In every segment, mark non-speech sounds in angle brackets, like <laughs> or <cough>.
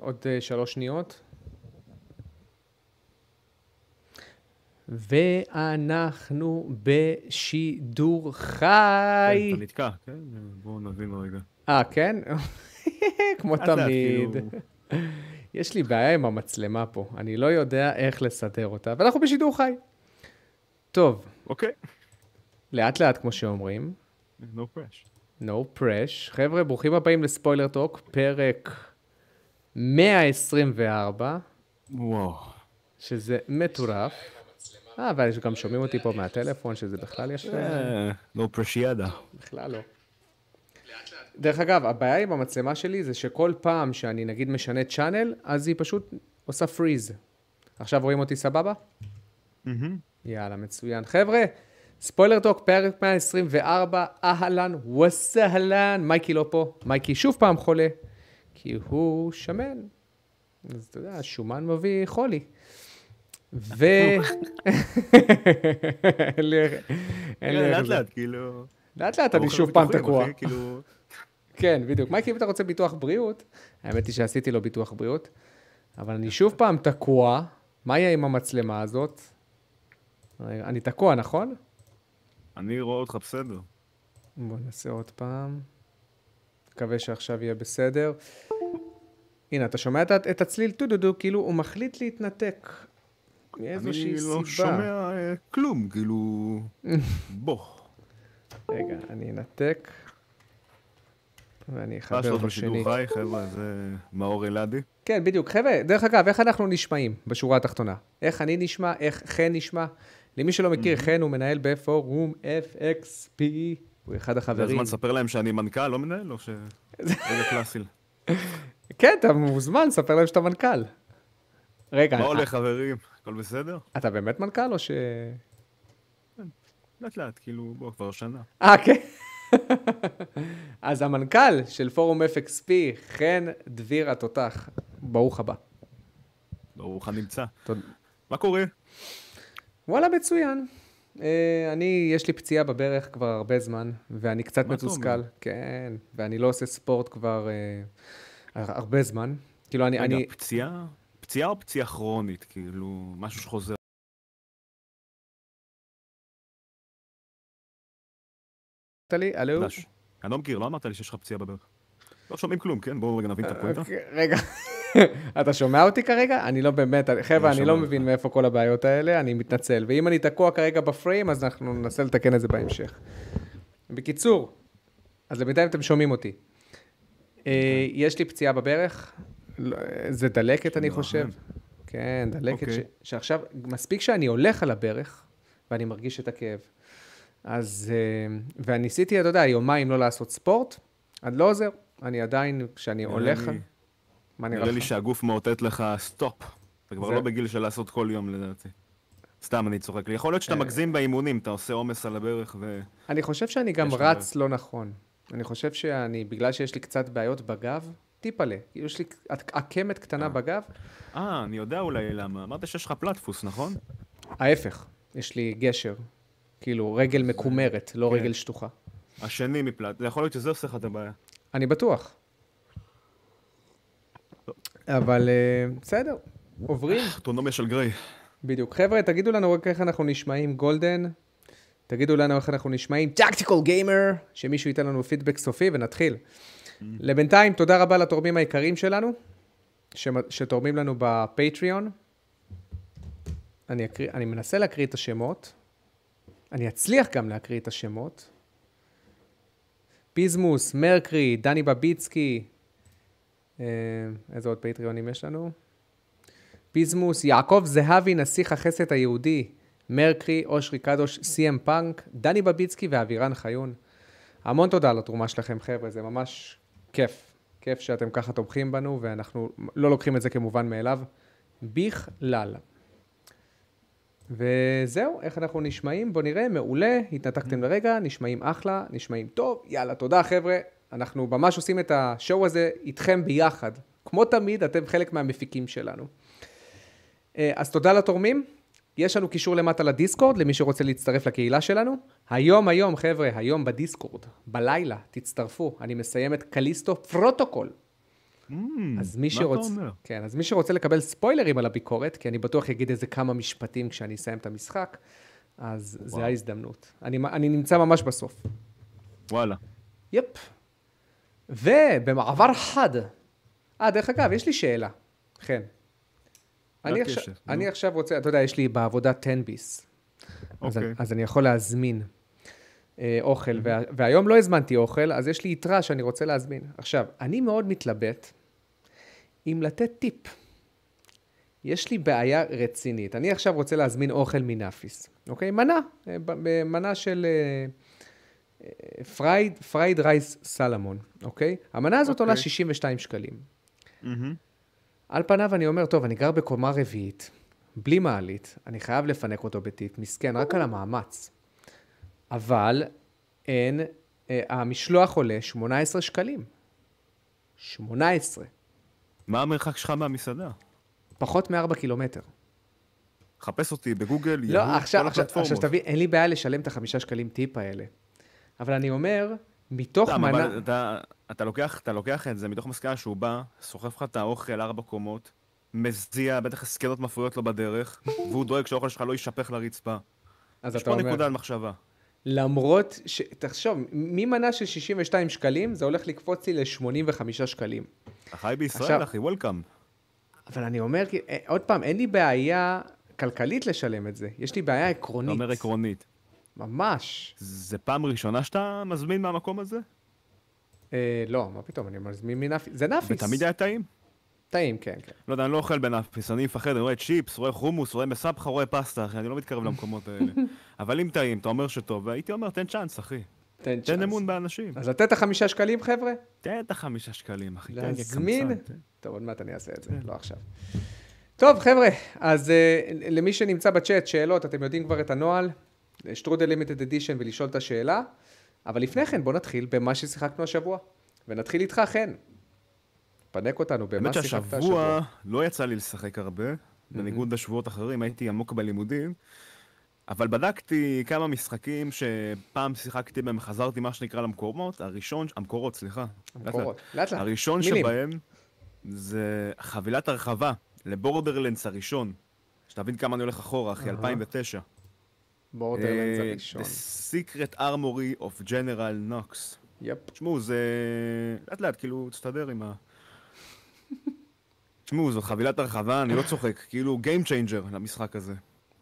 עוד אה, שלוש שניות. ואנחנו בשידור חי. כן, אתה נתקע, כן? בואו נבין רגע. אה, כן? <laughs> כמו תמיד. יש לי בעיה עם המצלמה פה, אני לא יודע איך לסדר אותה, ואנחנו בשידור חי. טוב, אוקיי. לאט לאט כמו שאומרים, no press. no press. חבר'ה, ברוכים הבאים לספוילר טוק, פרק 124, וואו. שזה מטורף. אה, אבל גם שומעים אותי פה מהטלפון, שזה בכלל יפה. אה, no pressiada. בכלל לא. דרך אגב, הבעיה עם המצלמה שלי זה שכל פעם שאני נגיד משנה צ'אנל, אז היא פשוט עושה פריז. עכשיו רואים אותי סבבה? יאללה, מצוין. חבר'ה, ספוילר טוק, פרק 124, אהלן וסהלן. מייקי לא פה, מייקי שוב פעם חולה, כי הוא שמן. אז אתה יודע, שומן מביא חולי. ו... אין לי איך- לאט. לאט, כאילו... לאט לאט אני שוב פעם תקוע. כאילו... כן, בדיוק. מייקי, אם אתה רוצה ביטוח בריאות, האמת היא שעשיתי לו ביטוח בריאות, אבל אני שוב פעם תקוע, מה יהיה עם המצלמה הזאת? אני תקוע, נכון? אני רואה אותך בסדר. בוא נעשה עוד פעם. מקווה שעכשיו יהיה בסדר. הנה, אתה שומע את, את הצליל טו-דו-דו, כאילו הוא מחליט להתנתק. מאיזושהי אני סיבה. לא שומע אה, כלום, כאילו... <laughs> בוא. רגע, אני אנתק. ואני מה אחבר בשני. בשידור חי, חבר'ה, זה מאור אלעדי. כן, בדיוק. חבר'ה, דרך אגב, איך אנחנו נשמעים בשורה התחתונה? איך אני נשמע, איך חן נשמע? למי שלא מכיר, חן הוא מנהל בפורום FXP, הוא אחד זה החברים. הזמן לספר להם שאני מנכ"ל, לא מנהל, או ש... <laughs> רגע קלאסי. כן, אתה מוזמן, ספר להם שאתה מנכ"ל. רגע, מה אה, הולך, חברים? הכל בסדר? אתה באמת מנכ"ל או ש... לאט לאט, כאילו, בוא, כבר שנה. אה, כן. <laughs> אז המנכ"ל של פורום FXP, חן דביר התותח, ברוך הבא. ברוך הנמצא. מה קורה? וואלה, מצוין. אה, אני, יש לי פציעה בברך כבר הרבה זמן, ואני קצת מתוסכל. כן, ואני לא עושה ספורט כבר אה, הר- הרבה זמן. כאילו, אני... רגע, פציעה? פציעה או פציעה כרונית? כאילו, משהו שחוזר? לי, הלו? אני לא מכיר, לא אמרת לי שיש לך פציעה בברך. לא שומעים כלום, כן? בואו רגע נבין את הפואנטה. אוקיי, רגע, אתה שומע אותי כרגע? אני לא באמת, חבר'ה, אני לא. מבין מאיפה כל הבעיות האלה, אני מתנצל. ואם אני תקוע כרגע בפריים, אז אנחנו ננסה לתקן את זה בהמשך. בקיצור, אז בינתיים אתם שומעים אותי. אה, יש לי פציעה בברך, לא, זה דלקת, אני לא, חושב. אמן. כן, דלקת, ש- אוקיי. שעכשיו, מספיק שאני הולך על הברך, ואני מרגיש את הכאב. אז, אה, וניסיתי, אתה יודע, יומיים לא לעשות ספורט, אז לא עוזר. אני עדיין, כשאני הולך... לי- מה נראה נראה לי לך? שהגוף מאותת לך סטופ. אתה כבר לא בגיל של לעשות כל יום לדעתי. סתם, אני צוחק. יכול להיות שאתה אה. מגזים באימונים, אתה עושה עומס על הברך ו... אני חושב שאני גם לך רץ לא נכון. אני חושב שאני, בגלל שיש לי קצת בעיות בגב, טיפלה. כאילו, יש לי עק- עקמת קטנה בגב, אה, אני יודע אולי למה. אמרת שיש לך פלטפוס, נכון? ההפך, יש לי גשר. כאילו, רגל מקומרת, לא כן. רגל שטוחה. השני מפלט. זה יכול להיות שזה עושה לך את הבעיה. אני בטוח. אבל אה, בסדר, עוברים. אנטומיה של גריי. בדיוק. חבר'ה, תגידו לנו רק איך אנחנו נשמעים Golden. תגידו לנו איך אנחנו נשמעים Tactical Gamer, שמישהו ייתן לנו פידבק סופי ונתחיל. לבינתיים, תודה רבה לתורמים היקרים שלנו, שתורמים לנו בפטריון. אני, אקריא, אני מנסה להקריא את השמות. אני אצליח גם להקריא את השמות. פיזמוס, מרקרי, דני בביצקי. אה, איזה עוד פטריונים יש לנו? פיזמוס, יעקב זהבי, נסיך החסד היהודי, מרקרי, אושרי קדוש, סי.אם פאנק, דני בביצקי ואבירן חיון. המון תודה על התרומה שלכם, חבר'ה, זה ממש כיף. כיף שאתם ככה תומכים בנו, ואנחנו לא לוקחים את זה כמובן מאליו בכלל. וזהו, איך אנחנו נשמעים? בואו נראה, מעולה, התנתקתם לרגע, נשמעים אחלה, נשמעים טוב, יאללה, תודה חבר'ה. אנחנו ממש עושים את השואו הזה איתכם ביחד. כמו תמיד, אתם חלק מהמפיקים שלנו. אה, אז תודה לתורמים. יש לנו קישור למטה לדיסקורד, למי שרוצה להצטרף לקהילה שלנו. היום, היום, חבר'ה, היום ב Discord, בלילה, תצטרפו. אני מסיים את Callisto Protocol. אז מי שרוצ... כן, אז מי שרוצה לקבל ספוילרים על הביקורת, כי אני בטוח יגיד איזה כמה משפטים כשאני אסיים את המשחק, אז זה וואו. ההזדמנות. אני, אני נמצא ממש בסוף. וואלה. יפ. ובמעבר חד, אה, דרך אגב, יש לי שאלה. חן. אני, עכשיו. אני עכשיו רוצה, אתה יודע, יש לי בעבודה 10 ביס. אז, אוקיי. אני, אז אני יכול להזמין אה, אוכל, וה, והיום לא הזמנתי אוכל, אז יש לי יתרה שאני רוצה להזמין. עכשיו, אני מאוד מתלבט אם לתת טיפ. יש לי בעיה רצינית. אני עכשיו רוצה להזמין אוכל מנאפיס, אוקיי? מנה, אה, מנה של fried, fried rice סלמון, אוקיי? המנה הזאת עולה אוקיי. 62 שקלים. מהמם. על פניו אני אומר, טוב, אני גר בקומה רביעית, בלי מעלית, אני חייב לפנק אותו בטיפ, מסכן, רק על המאמץ. אבל אין, אה, המשלוח עולה 18 שקלים. 18. מה המרחק שלך מהמסעדה? פחות מ-4 קילומטר. חפש אותי בגוגל, לא, יהוא, עכשיו, כל עכשיו, הפלטפורמות. עכשיו תבין, אין לי בעיה לשלם את החמישה שקלים טיפ האלה. אבל אני אומר, מתוך מנה... אבל אתה, אתה, לוקח, אתה לוקח את זה מתוך מסקנה שהוא בא, סוחב לך את האוכל ארבע קומות, מזיע, בטח הסקנות מפריעות לו בדרך, והוא דואג שהאוכל שלך לא יישפך לרצפה. אז יש אתה פה אומר, נקודה על מחשבה. למרות ש... תחשוב, ממנה של 62 שקלים, זה הולך לקפוץ לי ל-85 שקלים. אתה חי בישראל, עכשיו- אחי, וולקאם. אבל אני אומר, אה, עוד פעם, אין לי בעיה כלכלית לשלם את זה. יש לי בעיה אתה עקרונית. אומר עקרונית. ממש. זה פעם ראשונה שאתה מזמין מהמקום הזה? אה, לא, מה פתאום, אני מזמין מנאפיס. זה נאפיס. ותמיד היה טעים? טעים, כן, כן. לא יודע, אני לא אוכל בנאפיס, אני מפחד, אני רואה צ'יפס, רואה חומוס, רואה מסבכה, רואה פסטה, אחי, אני לא מתקרב למקומות האלה. <laughs> אבל אם טעים, אתה אומר שטוב, והייתי אומר, תן צ'אנס, אחי. תן תן צ'אנס. אמון באנשים. אז לתת את החמישה שקלים, חבר'ה? תן את החמישה שקלים, אחי. תן, להזמין? תן. טוב, עוד מעט אני אעשה את זה, כן. לא עכשיו. טוב, חבר'ה, אז אה, למי שנמצא בצ'אט, שאלות, אתם יודעים כבר את הנוהל, שטרודל לימיטד אדישן ולשאול את השאלה, אבל לפני כן בואו נתחיל במה ששיחקנו השבוע, ונתחיל איתך, חן. פנק אותנו במה האמת שיחקת השבוע. שהשבוע לא יצא לי לשחק הרבה, בניגוד לשבועות אחרים, הייתי עמוק בלימודים, אבל בדקתי כמה משחקים שפעם שיחקתי בהם, חזרתי מה שנקרא למקומות, הראשון, המקורות, סליחה. המקורות. לאט לאט. הראשון מילים. שבהם זה חבילת הרחבה לבורדרלנדס הראשון. שתבין כמה אני הולך אחורה, אחי, אהה. 2009. Borderlands אה, הראשון. The Secret Armory of General Knox. יפ. תשמעו, זה... לאט לאט, כאילו, תסתדר עם ה... <laughs> תשמעו, זו חבילת הרחבה, אני לא צוחק, כאילו Game Changer למשחק הזה.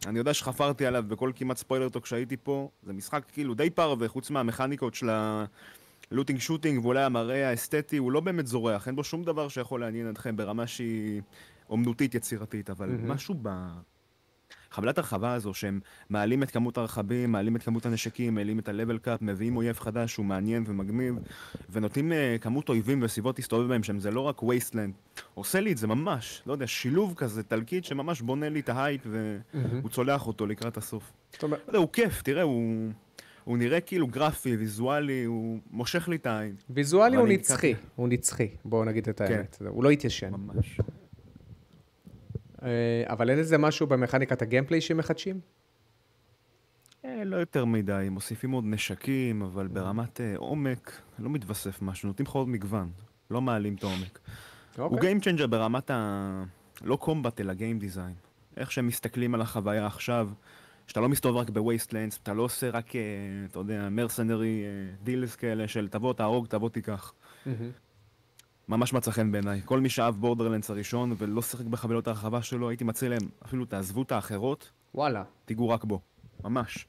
אני יודע שחפרתי עליו בכל כמעט ספוילר טוק שהייתי פה, זה משחק כאילו די פרווה, חוץ מהמכניקות של ה looting shooting ואולי המראה האסתטי, הוא לא באמת זורח, אין בו שום דבר שיכול לעניין אתכם ברמה שהיא אומנותית יצירתית, אבל. משהו ב... חבילת הרחבה הזו, שהם מעלים את כמות הרכבים, מעלים את כמות הנשקים, מעלים את ה-level cap, מביאים אויב חדש שהוא מעניין ומגניב, ונותנים אה, כמות אויבים וסביבות להסתובב בהם, שהם זה לא רק wasteland. עושה לי את זה ממש, לא יודע, שילוב כזה, תלקיט שממש בונה לי את ההייפ, והוא צולח אותו לקראת הסוף. זאת אומרת, לא הוא כיף, תראה, הוא... הוא נראה כאילו גרפי, ויזואלי, הוא מושך לי את העין. ויזואלי הוא נצחי, הוא נצחי, בואו נגיד את כן. האמת. הוא לא התיישן. ממש. אה, אבל אין איזה משהו במכניקת הגיימפליי שמחדשים? אה, לא יותר מדי, מוסיפים עוד נשקים, אבל ברמת אה, עומק לא מתווסף משהו, נותנים לך עוד מגוון, לא מעלים את העומק. הוא אוקיי. Game Changer ברמת ה... לא קומבט, אלא Game Design. איך שהם מסתכלים על החוויה עכשיו, שאתה לא מסתובב רק בווייסטלנדס, אתה לא עושה רק, אתה יודע, mercenary deals כאלה של תבוא, תהרוג, תבוא, תיקח. מהמם. ממש מצא חן בעיניי. כל מי שאהב Borderlands הראשון ולא שיחק בחבילות ההרחבה שלו, הייתי מציע להם, אפילו תעזבו את האחרות, וואלה, תיגעו רק בו. ממש.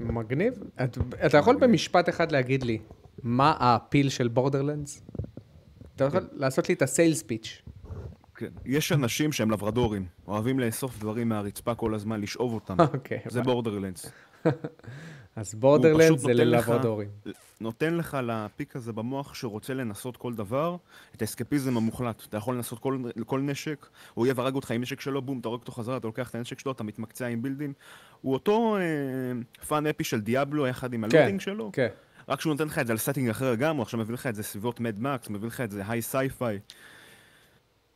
מגניב. את- אתה יכול במשפט אחד להגיד לי, מה ה feel של Borderlands? אתה יכול לעשות לי את ה sales pitch. כן. יש אנשים שהם לברדורים, אוהבים לאסוף דברים מהרצפה כל הזמן, לשאוב אותם. <laughs> אוקיי. זה Borderlands. <laughs> אז Borderlands פשוט זה ללברדורים. נותן לך לפיק הזה במוח שרוצה לנסות כל דבר, את האסקפיזם המוחלט. אתה יכול לנסות כל, כל נשק, הוא אויב הרג אותך עם נשק שלו, בום, אתה הורג אותו חזרה, אתה לוקח את הנשק שלו, אתה מתמקצע עם בילדים. הוא אותו אה, פאן אפי של Diablo יחד עם כן, ה looting שלו, כן. רק שהוא נותן לך את זה על setting אחר לגמרי, הוא עכשיו מביא לך את זה סביבות Mad Max, מביא לך את זה high sci-fi.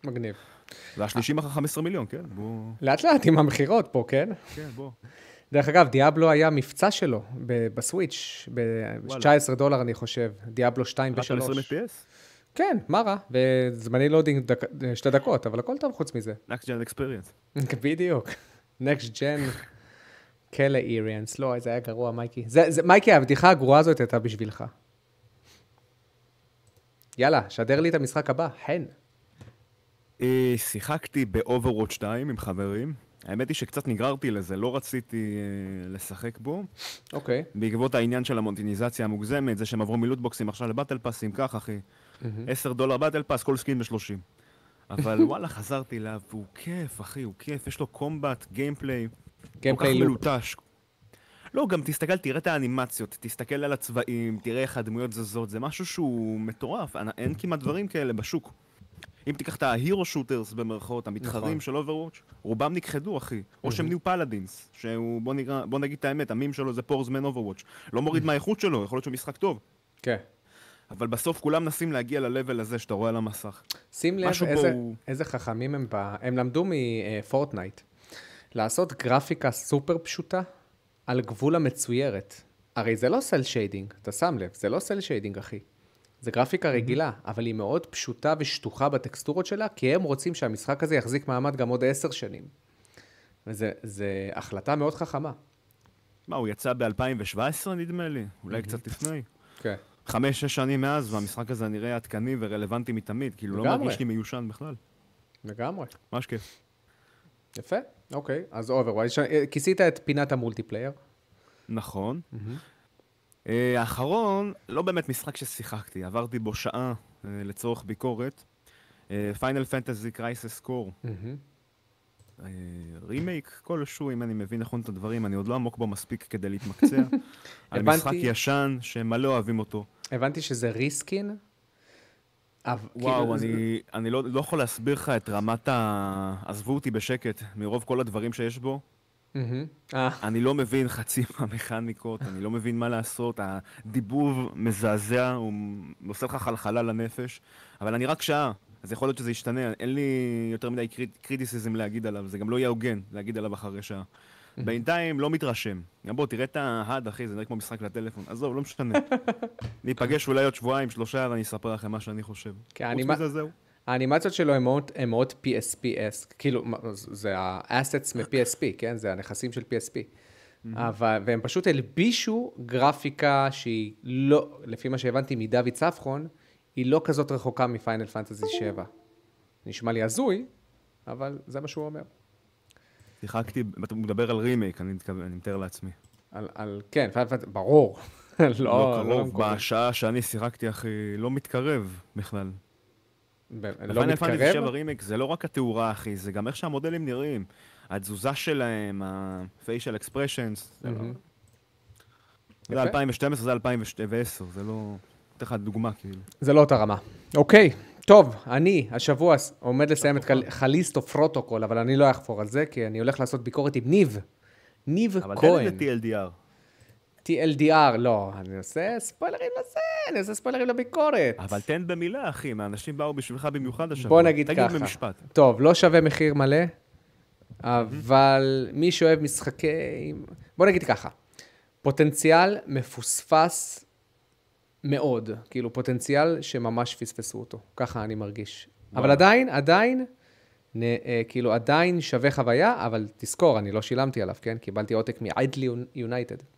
מגניב. והשלישי מכר 15 מיליון, כן? בוא... לאט לאט עם המכירות פה, כן? כן, בוא. דרך אגב, Diablo היה מבצע שלו ב Switch, ב-19 דולר אני חושב, Diablo 2 רק על 20 ו-3. FPS? כן, מה רע? וזמני loading דק... שתי דקות, אבל הכל טוב חוץ מזה. Next Gen Experience. <laughs> בדיוק. Next Gen, כלא איריאנס. לא, זה היה גרוע, מייקי. זה, זה, מייקי, הבדיחה הגרועה הזאת הייתה בשבילך. יאללה, שדר לי את המשחק הבא, חן. אה, שיחקתי ב-Overwatch 2 עם חברים. האמת היא שקצת נגררתי לזה, לא רציתי אה, לשחק בו. אוקיי. בעקבות העניין של המונטיזציה המוגזמת, זה שהם עברו מלוטבוקסים עכשיו ל battle pass ים, כך אחי. 10 דולר battle pass, כל skin ב-30. אבל <laughs> וואלה, חזרתי אליו, והוא כיף, אחי, הוא כיף, יש לו combat, gameplay. gameplay loop. מלוטש. לא, גם תסתכל, תראה את האנימציות, תסתכל על הצבעים, תראה איך הדמויות זזות, זה משהו שהוא מטורף, אין כמעט דברים כאלה בשוק. אם תיקח את ה hero shooters במרכאות, המתחרים נכון. של Overwatch, רובם נכחדו, אחי. או שהם נהיו Paladins, שהוא, בוא, נקרא, בוא נגיד את האמת, המים שלו זה poor man's Overwatch. לא מוריד מהאיכות שלו, יכול להיות שהוא משחק טוב. כן. אבל בסוף כולם מנסים להגיע ל-level הזה שאתה רואה על המסך. שים לב איזה, הוא- איזה חכמים הם ב... הם למדו מ Fortnite. לעשות גרפיקה סופר פשוטה על גבול המצוירת. הרי זה לא cel shading, אתה שם לב, זה לא cel shading, אחי. זה גרפיקה רגילה, אבל היא מאוד פשוטה ושטוחה בטקסטורות שלה, כי הם רוצים שהמשחק הזה יחזיק מעמד גם עוד עשר שנים. וזו החלטה מאוד חכמה. מה, הוא יצא ב-2017 נדמה לי? אולי קצת לפני? כן. חמש, שש שנים מאז, והמשחק הזה נראה עדכני ורלוונטי מתמיד, כאילו לא לגמרי. מרגיש לי מיושן בכלל. לגמרי. ממש כיף. יפה, אוקיי. אז Overwatch, כיסית את פינת ה multiplayer. נכון. אה, האחרון, לא באמת משחק ששיחקתי, עברתי בו שעה אה, לצורך ביקורת. Final Fantasy Crisis Core. remake כלשהו, אם אני מבין נכון את הדברים, אני עוד לא עמוק בו מספיק כדי להתמקצע. <laughs> על. משחק ישן שמלא אוהבים אותו. הבנתי שזה reskin. וואו, כאילו, אני, אני לא, לא יכול להסביר לך את רמת ה... עזבו אותי בשקט, מרוב כל הדברים שיש בו. מהמם. אה, אני לא מבין חצי <laughs> מהמכניקות, אני לא מבין מה לעשות, הדיבוב מזעזע, הוא עושה לך חלחלה לנפש, אבל אני רק שעה, אז יכול להיות שזה ישתנה, אין לי יותר מדי קריט, קריטיסיזם להגיד עליו, זה גם לא יהיה הוגן להגיד עליו אחרי שעה. בינתיים לא מתרשם. בוא, תראה את ההד, אחי, זה נראה כמו משחק לטלפון. עזוב, לא משנה. <laughs> ניפגש אולי עוד שבועיים, שלושה, ואני אספר לכם מה שאני חושב. כן, חוץ מזה, זהו. האנימציות שלו הן מאוד, מאוד PSP-אסק, כאילו, זה ה-assets מ-PSP, כן? זה הנכסים של PSP. אבל, והם פשוט הלבישו גרפיקה שהיא לא, לפי מה שהבנתי מדוד צפחון, היא לא כזאת רחוקה מפיינל פנטזי 7. נשמע לי הזוי, אבל זה מה שהוא אומר. שיחקתי, אתה מדבר על רימייק, אני אני מתאר לעצמי. על, על כן, ברור. <laughs> לא, לא לא קרוב. בשעה שאני שיחקתי, אחי, לא מתקרב בכלל. לא ב Final Fantasy 7 מתקרב? רימיק זה לא רק התאורה, אחי, זה גם איך שהמודלים נראים. התזוזה שלהם, ה-facial expressions. זה לא- מהמם. זה יפה. 2012, זה 2010, זה לא... אתן לך דוגמה, כאילו. זה לא אותה רמה. אוקיי, טוב, אני השבוע עומד לסיים את Callisto Protocol, אבל אני לא אחפור על זה, כי אני הולך לעשות ביקורת עם ניב. ניב אבל תן כהן. לזה TLDR. TLDR, לא, אני עושה ספוילרים לזה, אני עושה ספוילרים לביקורת. אבל תן במילה, אחי, האנשים באו בשבילך במיוחד השבוע. בוא נגיד תגיד ככה. במשפט. טוב, לא שווה מחיר מלא, אבל מי שאוהב משחקי... בוא נגיד ככה, פוטנציאל מפוספס מאוד, כאילו פוטנציאל שממש פספסו אותו, ככה אני מרגיש. אבל. עדיין, עדיין, נ, אה, כאילו עדיין שווה חוויה, אבל תזכור, אני לא שילמתי עליו, כן? קיבלתי עותק מ-idly United.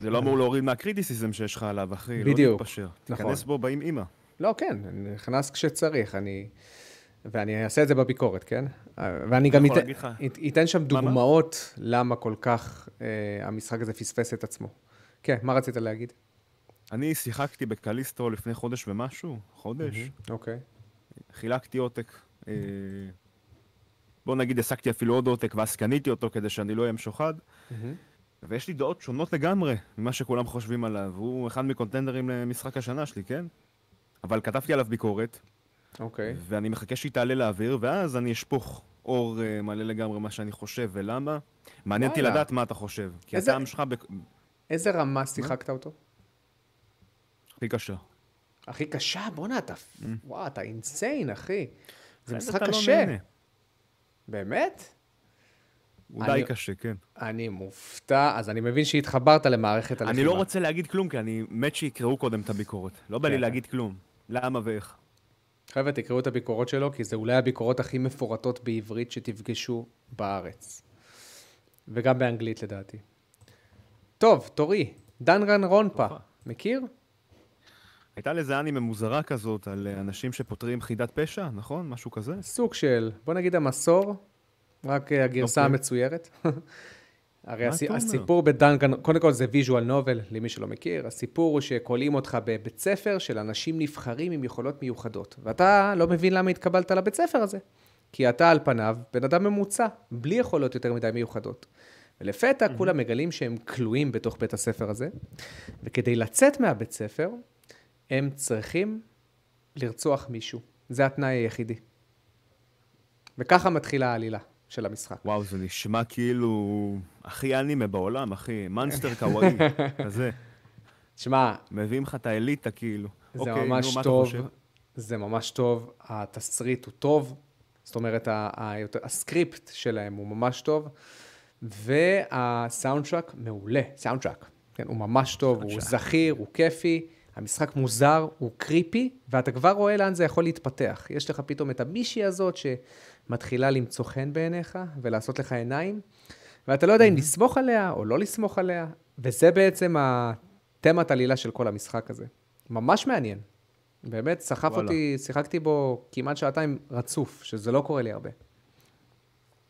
זה לא אמור להוריד מהקריטיסיזם שיש לך עליו, אחי. בדיוק. לא תתפשר. נכון. תיכנס בו, באים אימא. לא, כן, אני נכנס כשצריך, אני... ואני אעשה את זה בביקורת, כן? ואני גם אתן, שם? דוגמאות למה כל כך אה, המשחק הזה פספס את עצמו. כן, מה רצית להגיד? אני שיחקתי בקליסטרו לפני חודש ומשהו, חודש. אוקיי. חילקתי עותק. אה, בוא נגיד, השגתי אפילו עוד עותק, ואז קניתי אותו כדי שאני לא אהיה משוחד. ויש לי דעות שונות לגמרי ממה שכולם חושבים עליו. הוא אחד מקונטנדרים למשחק השנה שלי, כן? אבל כתבתי עליו ביקורת, אוקיי. ואני מחכה שהיא תעלה לאוויר, ואז אני אשפוך אור אה, מלא לגמרי מה שאני חושב ולמה. מעניין אותי. לדעת מה אתה חושב. כי איזה- הטעם שלך בק- איזה רמה שיחקת אותו? הכי קשה. הכי קשה? בואנה, אתה... וואו, אתה אינסיין, אחי. זה משחק לא קשה. נהנה. באמת? הוא אני- די קשה, כן. אני מופתע, אז אני מבין שהתחברת למערכת הלחימה. אני לא רוצה להגיד כלום, כי אני מת שיקראו קודם את הביקורת. לא בא לי כן. להגיד כלום. למה ואיך. חבר'ה, תקראו את הביקורות שלו, כי זה אולי הביקורות הכי מפורטות בעברית שתפגשו בארץ. וגם באנגלית לדעתי. טוב, תורי, דנגן רונפה, מכיר? הייתה לזה אנימה מוזרה כזאת על אנשים שפותרים חידת פשע, נכון? משהו כזה? סוג של, בוא נגיד המסור, רק אה, הגרסה אוקיי. המצוירת. <laughs> הרי הס... הסיפור ב Dangan, קודם כל זה visual novel, למי שלא מכיר. הסיפור הוא שכולאים אותך בבית ספר של אנשים נבחרים עם יכולות מיוחדות. ואתה לא מבין למה התקבלת לבית ספר הזה. כי אתה על פניו בן אדם ממוצע, בלי יכולות יותר מדי מיוחדות. ולפתע כולם מגלים שהם כלואים בתוך בית הספר הזה, וכדי לצאת מהבית ספר, הם צריכים לרצוח מישהו. זה התנאי היחידי. וככה מתחילה העלילה של המשחק. וואו, זה נשמע כאילו הכי אנימה בעולם, אחי. monster <laughs> kawaii, כזה. תשמע, מביאים לך את האליטה, כאילו. זה אוקיי, ממש נו, טוב? זה ממש טוב, התסריט הוא טוב, זאת אומרת, ה- ה- יותר- ה script שלהם הוא ממש טוב, וה soundtrack מעולה, soundtrack, כן, הוא ממש טוב, הוא זכיר, הוא כיפי, המשחק מוזר, הוא קריפי, ואתה כבר רואה לאן זה יכול להתפתח. יש לך פתאום את המישהי הזאת שמתחילה למצוא חן בעיניך ולעשות לך עיניים, ואתה לא יודע אם לסמוך עליה או לא לסמוך עליה, וזה בעצם התמת עלילה של כל המשחק הזה. ממש מעניין. באמת, סחף וואלה. אותי, שיחקתי בו כמעט שעתיים רצוף, שזה לא קורה לי הרבה.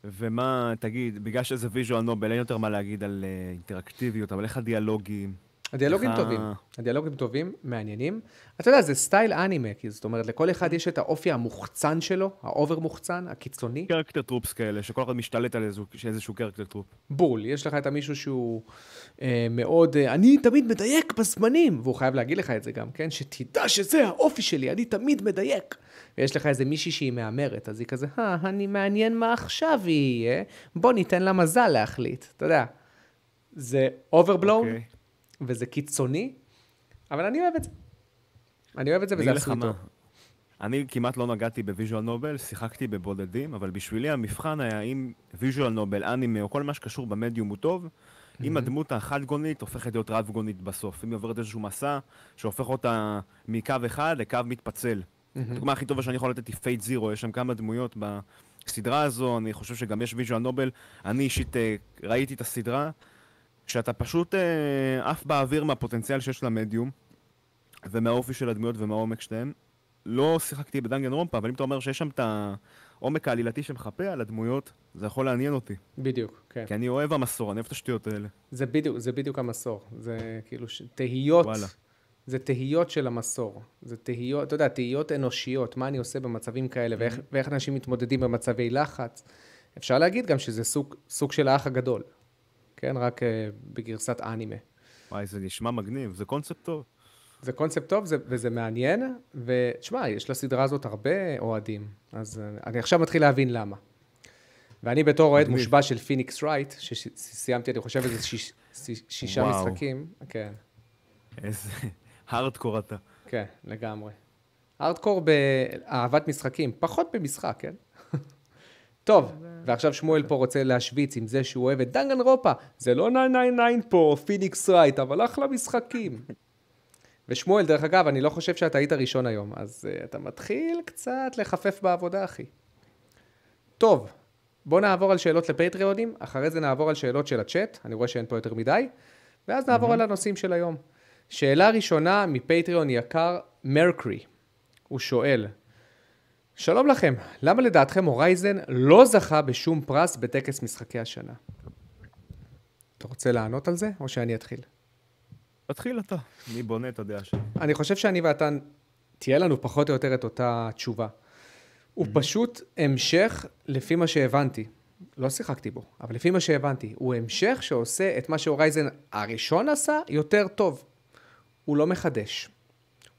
ומה, תגיד, בגלל שזה visual novel, אין יותר מה להגיד על אה, אינטראקטיביות, אבל איך הדיאלוגים? הדיאלוגים טובים, הדיאלוגים טובים, מעניינים. אתה יודע, זה סטייל אנימה, כי זאת אומרת, לכל אחד יש את האופי המוחצן שלו, ה over מוחצן, הקיצוני. character tropes כאלה, שכל אחד משתלט על איזשהו- character trope. בול, יש לך את המישהו שהוא אה, מאוד, אה, אני תמיד מדייק בזמנים, והוא חייב להגיד לך את זה גם, כן? שתדע שזה האופי שלי, אני תמיד מדייק. ויש לך איזה מישהי שהיא מהמרת, אז היא כזה, אה, אני מעניין מה עכשיו יהיה, בוא ניתן לה מזל להחליט, אתה יודע. זה overblown, אוקיי. וזה קיצוני, אבל אני אוהב את זה. אני אוהב את זה וזה עשוי טוב. אני כמעט לא נגעתי ב visual novel, שיחקתי בבודדים, אבל בשבילי המבחן היה אם visual novel, אנימה או כל מה שקשור במדיום הוא טוב, אם הדמות החד-גונית הופכת להיות רב-גונית בסוף. אם היא עוברת איזשהו מסע שהופך אותה מקו אחד לקו מתפצל. הדוגמה הכי טובה שאני יכול לתת היא Fate/Zero, יש שם כמה דמויות בסדרה הזו, אני חושב שגם יש visual novel. אני אישית אה, ראיתי את הסדרה, שאתה פשוט אה, עף באוויר מהפוטנציאל שיש למדיום, ומהאופי של הדמויות ומהעומק שלהם. לא שיחקתי ב Danganronpa, אבל אם אתה אומר שיש שם את העומק העלילתי שמחפה על הדמויות, זה יכול לעניין אותי. בדיוק, כן. כי אני אוהב המסור, אני אוהב את השטויות האלה. זה בדיוק, זה בדיוק המסור. זה כאילו ש... תהיות, וואלה. זה תהיות של המסור. זה תהיות, אתה יודע, תהיות אנושיות, מה אני עושה במצבים כאלה, ואיך, Mm-hmm. ואיך אנשים מתמודדים במצבי לחץ. אפשר להגיד גם שזה סוג, סוג של האח הגדול, כן? רק uh, בגרסת אנימה. וואי, זה נשמע מגניב, זה קונספט טוב. זה קונספט טוב זה, וזה מעניין, ותשמע, יש לסדרה הזאת הרבה אוהדים, אז uh, אני עכשיו מתחיל להבין למה. ואני בתור אוהד. מושבע של Phoenix Wright, שסיימתי, אני חושב, איזה שיש, שיש- שישה וואו. משחקים, כן. איזה הארדקור אתה. כן, לגמרי. ארדקור באהבת משחקים, פחות במשחק, כן? טוב, ועכשיו שמואל פה רוצה להשוויץ עם זה שהוא אוהב את Danganronpa. זה לא 999 פה, Phoenix Wright, אבל אחלה משחקים. <laughs> ושמואל, דרך אגב, אני לא חושב שאתה היית ראשון היום, אז uh, אתה מתחיל קצת לחפף בעבודה, אחי. טוב, בוא נעבור על שאלות לפטריונים, אחרי זה נעבור על שאלות של הצ'אט, אני רואה שאין פה יותר מדי, ואז נעבור על הנושאים של היום. שאלה ראשונה מפטריון יקר, מרקרי. הוא שואל, שלום לכם, למה לדעתכם הורייזן לא זכה בשום פרס בטקס משחקי השנה? אתה רוצה לענות על זה, או שאני אתחיל? תתחיל אתה. מי בונה את הדעה שלי? אני חושב שאני ואתה, תהיה לנו פחות או יותר את אותה תשובה. הוא פשוט המשך, לפי מה שהבנתי, לא שיחקתי בו, אבל לפי מה שהבנתי, הוא המשך שעושה את מה שהורייזן הראשון עשה יותר טוב. הוא לא מחדש.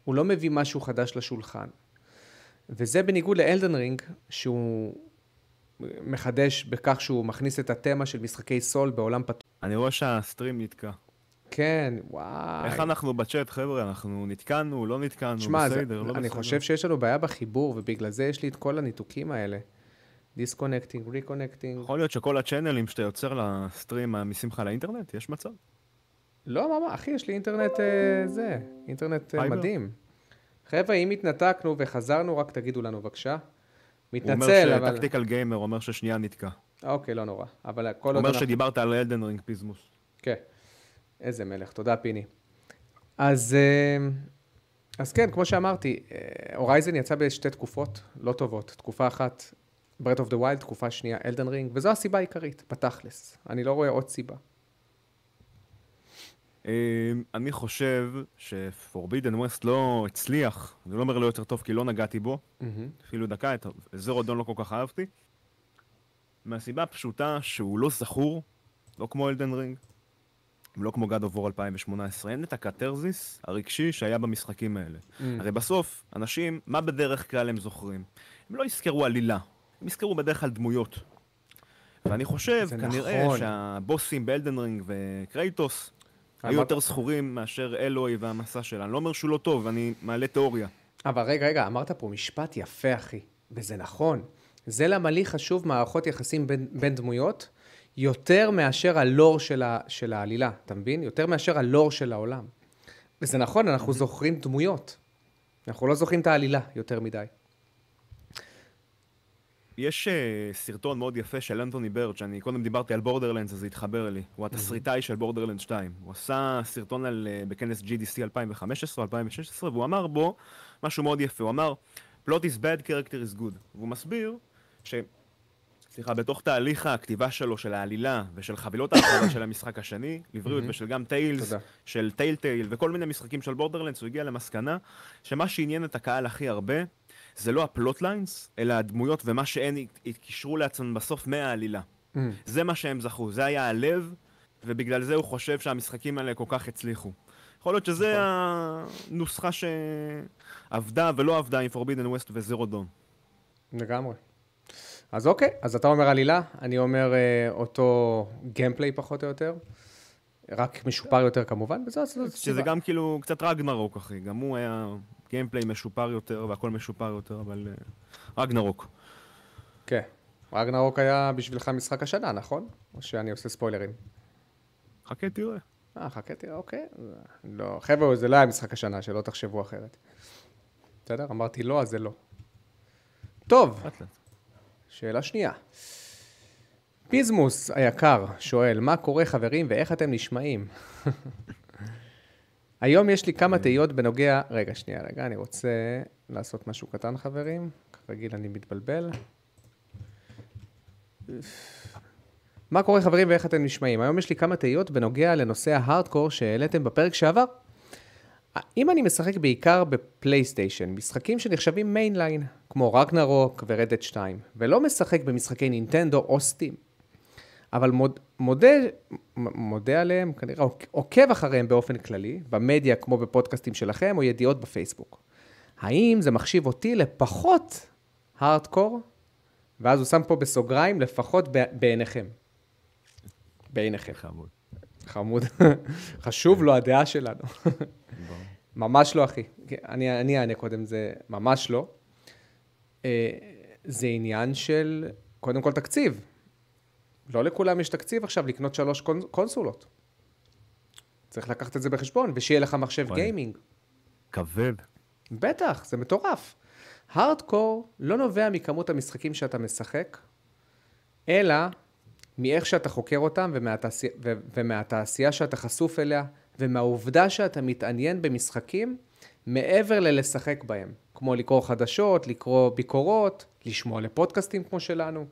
הוא לא מביא משהו חדש לשולחן. וזה בניגוד לאלדן רינג, שהוא מחדש בכך שהוא מכניס את התמה של משחקי סול בעולם פתוח. אני רואה שהסטרים נתקע. כן, וואי. איך אנחנו בצ'אט, חבר'ה? אנחנו נתקענו, לא נתקענו, שמע, זה- בסדר, לא אני בסדר. חושב שיש לנו בעיה בחיבור, ובגלל זה יש לי את כל הניתוקים האלה. disconnecting, reconnecting. יכול להיות שכל הצ'אנלים שאתה יוצר ל stream מעמיסים לך לאינטרנט? יש מצב? לא, מה, מה, אחי, יש לי אינטרנט אה, זה, אינטרנט אה? מדהים. חבר'ה, אם התנתקנו וחזרנו, רק תגידו לנו בבקשה. הוא מתנצל, אומר אבל... שטקטיקל גיימר אומר ששנייה נתקע. אוקיי, לא נורא. אבל כל הוא עוד אומר אנחנו... שדיברת על Elden Ring פיזמוס. כן. איזה מלך, תודה פיני. אז, אה, אז כן, כמו שאמרתי, Horizon יצא בשתי תקופות לא טובות. תקופה אחת, Breath of the Wild, תקופה שנייה, Elden Ring, וזו הסיבה העיקרית, בתכלס. אני לא רואה עוד סיבה. אה, אני חושב ש Forbidden West לא הצליח, אני לא אומר לא יותר טוב כי לא נגעתי בו, אפילו דקה, את Zero Dawn לא כל כך אהבתי. מהסיבה הפשוטה שהוא לא זכור, לא כמו Elden Ring, ולא כמו God of War 2018, אין את הקתרזיס הרגשי שהיה במשחקים האלה. הרי בסוף, אנשים, מה בדרך כלל הם זוכרים? הם לא יזכרו עלילה, הם יזכרו בדרך כלל דמויות. ואני חושב, כנראה נכון. שהבוסים ב Elden Ring וקרייטוס היו יותר זכורים מאשר אלוהי והמסע שלה. אני לא אומר שהוא לא טוב, אני מעלה תיאוריה. אבל רגע, רגע, אמרת פה משפט יפה, אחי, וזה נכון. זה למה לי חשוב מערכות יחסים בין, בין דמויות, יותר מאשר הלור של, ה, של העלילה, אתה מבין? יותר מאשר הלור של העולם. וזה נכון, אנחנו זוכרים דמויות. אנחנו לא זוכרים את העלילה יותר מדי. יש uh, סרטון מאוד יפה של אנטוני ברד, שאני קודם דיברתי על בורדרלנדס, אז זה התחבר לי. הוא התסריטאי של בורדרלנד 2. הוא עשה סרטון על, uh, בכנס GDC 2015 2016, והוא אמר בו משהו מאוד יפה. הוא אמר, plot is bad, character is good. והוא מסביר ש... סליחה, בתוך תהליך הכתיבה שלו, של העלילה ושל חבילות ההרחבה של המשחק השני, לבריאות ושל גם Tales. של Telltale וכל מיני משחקים של Borderlands, הוא הגיע למסקנה שמה שעניין את הקהל הכי הרבה זה לא ה plot lines, אלא הדמויות ומה שהן התקשרו לעצמם בסוף מהעלילה. Mm. זה מה שהם זכו, זה היה הלב, ובגלל זה הוא חושב שהמשחקים האלה כל כך הצליחו. יכול להיות שזה הנוסחה שעבדה ולא עבדה עם Forbidden West ו Zero Dawn. לגמרי. אז אוקיי, אז אתה אומר עלילה, אני אומר אה, אותו gameplay פחות או יותר, רק משופר יותר כמובן, וזו זו שזה. גם כאילו קצת רגנרוק, אחי. גם הוא היה gameplay משופר יותר והכל משופר יותר, אבל אה, רגנרוק. כן. רגנרוק היה בשבילך משחק השנה, נכון? או שאני עושה ספוילרים? חכה, תראה. אה, חכה, תראה, אוקיי. לא, חבר'ה, זה לא היה משחק השנה, שלא תחשבו אחרת. בסדר? אמרתי לא, אז זה לא. טוב. שאלה שנייה. פיזמוס היקר שואל, מה קורה חברים ואיך אתם נשמעים? <laughs> היום יש לי כמה תהיות בנוגע... רגע, שנייה, רגע, אני רוצה לעשות משהו קטן, חברים. כרגיל אני מתבלבל. מה קורה חברים ואיך אתם נשמעים? היום יש לי כמה תהיות בנוגע לנושא ההארדקור שהעליתם בפרק שעבר. אם אני משחק בעיקר בפלייסטיישן, משחקים שנחשבים mainline, כמו רגנרוק ו Red Dead 2, ולא משחק במשחקי נינטנדו או Steam, אבל מוד, מודה, מודה עליהם, כנראה עוק- עוקב אחריהם באופן כללי, במדיה כמו בפודקאסטים שלכם או ידיעות בפייסבוק. האם זה מחשיב אותי לפחות הארדקור? ואז הוא שם פה בסוגריים, לפחות בעיניכם. בעיניכם. חמוד. חמוד. <laughs> חשוב לו הדעה שלנו. ממש לא, אחי. אני אני אענה קודם, זה ממש לא. אה, זה עניין של, קודם כל, תקציב. לא לכולם יש תקציב עכשיו לקנות שלוש קונ- קונסולות. צריך לקחת את זה בחשבון, ושיהיה לך מחשב וואי. גיימינג. כבד. בטח, זה מטורף. הארדקור לא נובע מכמות המשחקים שאתה משחק, אלא מאיך שאתה חוקר אותם ומהתעשייה, ו- ומהתעשייה שאתה חשוף אליה, ומהעובדה שאתה מתעניין במשחקים מעבר ללשחק בהם. כמו לקרוא חדשות, לקרוא ביקורות, לשמוע לפודקאסטים כמו שלנו.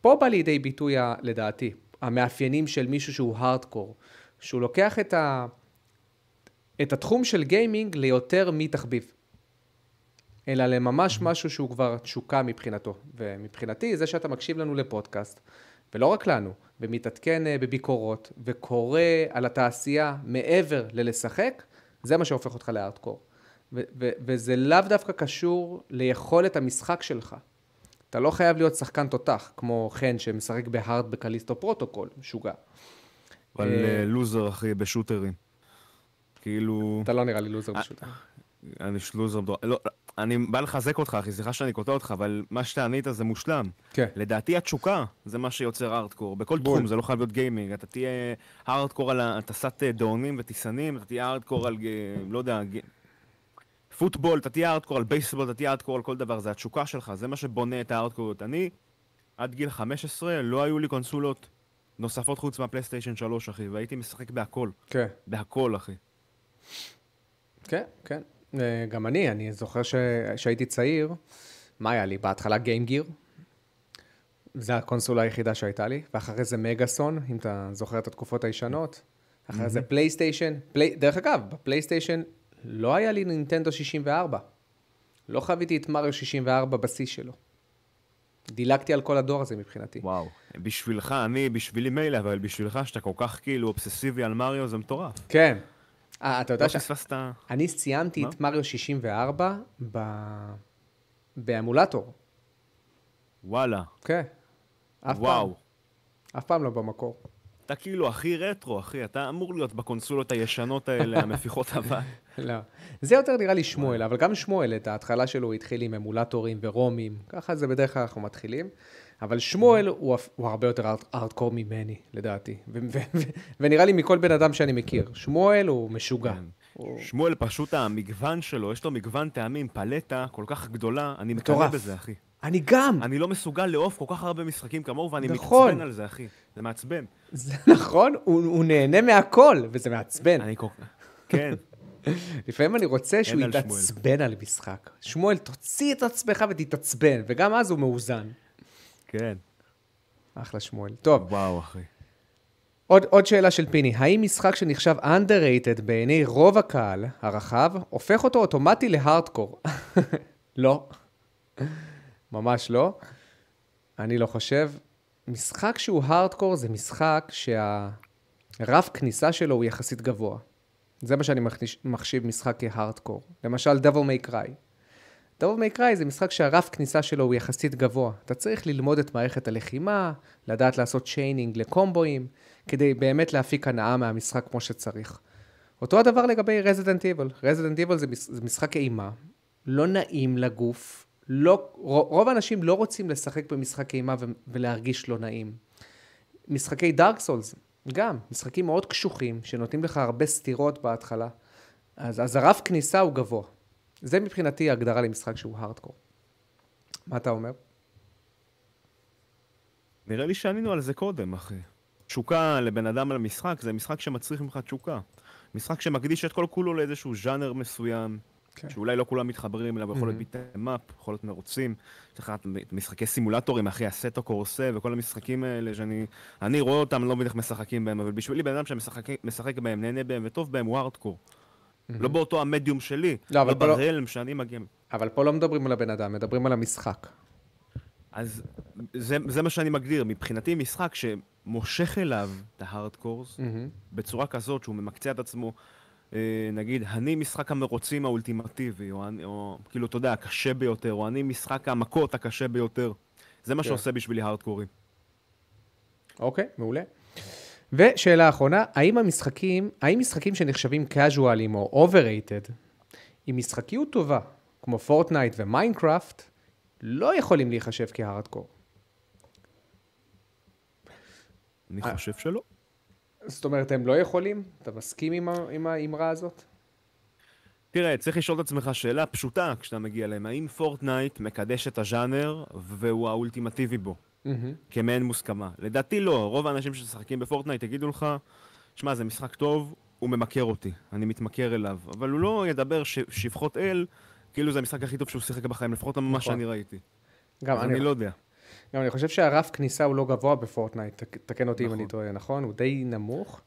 פה בא לידי ביטוי, ה- לדעתי, המאפיינים של מישהו שהוא הארדקור. שהוא לוקח את, ה... את התחום של גיימינג ליותר מתחביב. אלא לממש משהו שהוא כבר תשוקה מבחינתו. ומבחינתי, זה שאתה מקשיב לנו לפודקאסט, ולא רק לנו, ומתעדכן אה, בביקורות, וקורא על התעשייה מעבר ללשחק, זה מה שהופך אותך לארדקור. וזה לאו דווקא קשור ליכולת המשחק שלך. אתה לא חייב להיות שחקן תותח, כמו חן שמשחק ב hard ב Callisto Protocol, משוגע. אבל אה, אה, לוזר, אחי, ב shooterים. כאילו... אתה לא נראה לי לוזר פשוט. אני לוזר... בדור- לא, אני בא לחזק אותך, אחי, סליחה שאני קוטע אותך, אבל מה שאתה ענית זה מושלם. כן. לדעתי התשוקה זה מה שיוצר הארדקור. בכל בול. תחום, זה לא חייב להיות gaming. אתה תהיה הארדקור על הטסת דאונים וטיסנים, אתה תהיה הארדקור על, לא יודע, פוטבול, אתה תהיה הארדקור, על בייסבול אתה תהיה הארדקור, על כל דבר, זה התשוקה שלך, זה מה שבונה את הארדקוריות. אני, עד גיל 15, לא היו לי קונסולות נוספות חוץ מהפלייסטיישן 3, אחי, והייתי משחק בהכל. כן. בהכל, אחי. כן, כן. אה, גם אני, אני זוכר. שהייתי צעיר, מה היה לי? בהתחלה גיימגיר. זו הקונסולה היחידה שהייתה לי, ואחרי זה מגאסון, אם אתה זוכר את התקופות הישנות. אחרי זה פלייסטיישן. פלי... דרך אגב, בפלייסטיישן לא היה לי נינטנדו 64. לא חוויתי את מריו 64 בשיא שלו. דילגתי על כל הדור הזה מבחינתי. וואו. בשבילך, אני, בשבילי מילא, אבל בשבילך, שאתה כל כך כאילו אובססיבי על מריו, זה מטורף. כן. אה, אתה יודע לא ש... פספסת... אני סיימתי מה? את מריו 64 ב... באמולטור. וואלה. כן. אף וואו. פעם. אף פעם לא במקור. אתה כאילו הכי רטרו, אחי, אתה אמור להיות בקונסולות הישנות האלה, <laughs> המפיחות אבל. לא. זה יותר נראה לי שמואל, אבל גם שמואל, את ההתחלה שלו הוא התחיל עם אמולטורים ורומים, ככה זה בדרך כלל אנחנו מתחילים. אבל שמואל הוא, הוא הרבה יותר ארט- ארטקור ממני, לדעתי. ונראה לי מכל בן אדם שאני מכיר. שמואל הוא משוגע. כן. שמואל, פשוט המגוון שלו, יש לו מגוון טעמים, פלטה כל כך גדולה, אני מקנא. בזה, אחי. אני גם! אני לא מסוגל לאהוב כל כך הרבה משחקים כמוהו, ואני נכון. מתעצבן על זה, אחי. זה מעצבן. זה <laughs> נכון, הוא, הוא נהנה מהכל, וזה מעצבן. אני כל כך... כן. <laughs> לפעמים אני רוצה שהוא על שמואל. יתעצבן על משחק. שמואל, תוציא את עצמך ותתעצבן, וגם אז הוא מאוזן. כן. אחלה שמואל. טוב, וואו, אחי. עוד, עוד שאלה של פיני, האם משחק שנחשב underrated בעיני רוב הקהל הרחב, הופך אותו אוטומטי להארדקור? <laughs> לא. ממש לא. אני לא חושב. משחק שהוא הארדקור זה משחק שהרף כניסה שלו הוא יחסית גבוה. זה מה שאני מחשיב משחק כהארדקור. למשל, Devil May Cry. Devil May Cry זה משחק שהרף כניסה שלו הוא יחסית גבוה. אתה צריך ללמוד את מערכת הלחימה, לדעת לעשות שיינינג לקומבואים, כדי באמת להפיק הנאה מהמשחק כמו שצריך. אותו הדבר לגבי. Resident Evil זה, מש- זה משחק אימה, לא נעים לגוף, לא, רוב האנשים לא רוצים לשחק במשחק אימה ולהרגיש לא נעים. משחקי דארק סולס, גם, משחקים מאוד קשוחים, שנותנים לך הרבה סתירות בהתחלה. אז, אז הרף כניסה הוא גבוה. זה מבחינתי ההגדרה למשחק שהוא הארדקור. מה אתה אומר? נראה לי שענינו על זה קודם, אחי. תשוקה לבן אדם על משחק, זה משחק שמצריך ממך תשוקה. משחק שמקדיש את כל כולו לאיזשהו ז'אנר מסוים, כן. שאולי לא כולם מתחברים אליו, יכול להיות ביטמאפ, יכול להיות מרוצים. יש לך משחקי סימולטורים, אחי, הסטו קורסה וכל המשחקים האלה שאני אני רואה אותם, לא איך משחקים בהם, אבל בשבילי בן אדם שמשחק משחק בהם, נהנה בהם וטוב בהם, הוא הארדקור. לא באותו המדיום שלי, לא, אבל לא לא- ברלם שאני מגיע... אבל פה לא מדברים על הבן אדם, מדברים על המשחק. אז זה, זה מה שאני מגדיר, מבחינתי משחק שמושך אליו את ההארדקורס, מהמם. בצורה כזאת שהוא ממקצע את עצמו, נגיד, אני משחק המרוצים האולטימטיבי, או, או כאילו, אתה יודע, הקשה ביותר, או אני משחק המכות הקשה ביותר. זה מה כן. שעושה בשבילי הארדקורים. אוקיי, מעולה. ושאלה אחרונה, האם המשחקים, האם משחקים שנחשבים casualים או overrated, עם משחקיות טובה, כמו Fortnite ו Minecraft, לא יכולים להיחשב כהארדקור? אני אה. חושב שלא. זאת אומרת, הם לא יכולים? אתה מסכים עם, ה- עם האמרה הזאת? תראה, צריך לשאול את עצמך שאלה פשוטה כשאתה מגיע אליהם, האם Fortnite מקדש את הז'אנר והוא האולטימטיבי בו? מהמם. כמעין מוסכמה. לדעתי לא, רוב האנשים שמשחקים ב Fortnite יגידו לך, שמע, זה משחק טוב, הוא ממכר אותי, אני מתמכר אליו. אבל הוא לא ידבר ש- שבחות אל, כאילו זה המשחק הכי טוב שהוא שיחק בחיים, לפחות ממה נכון. שאני ראיתי. גם אני, אני לא יודע. גם אני חושב שהרף כניסה הוא לא גבוה ב Fortnite, תק- תקן אותי אם נכון. אני טועה, נכון? הוא די נמוך.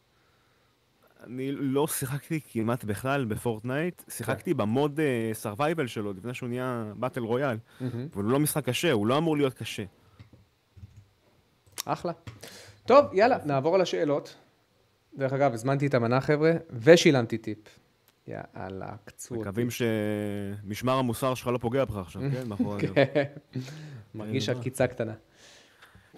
אני לא שיחקתי כמעט בכלל ב Fortnite, שיחקתי ב mode survival שלו, לפני שהוא נהיה battle royale. מהמם. אבל הוא לא משחק קשה, הוא לא אמור להיות קשה. אחלה. טוב, יאללה, נעבור על השאלות. דרך אגב, הזמנתי את המנה, חבר'ה, ושילמתי טיפ. יאללה, קצו אותי. מקווים שמשמר המוסר שלך לא פוגע בך עכשיו, <laughs> כן? מאחורי. כן. מרגיש כן, עקיצה קטנה.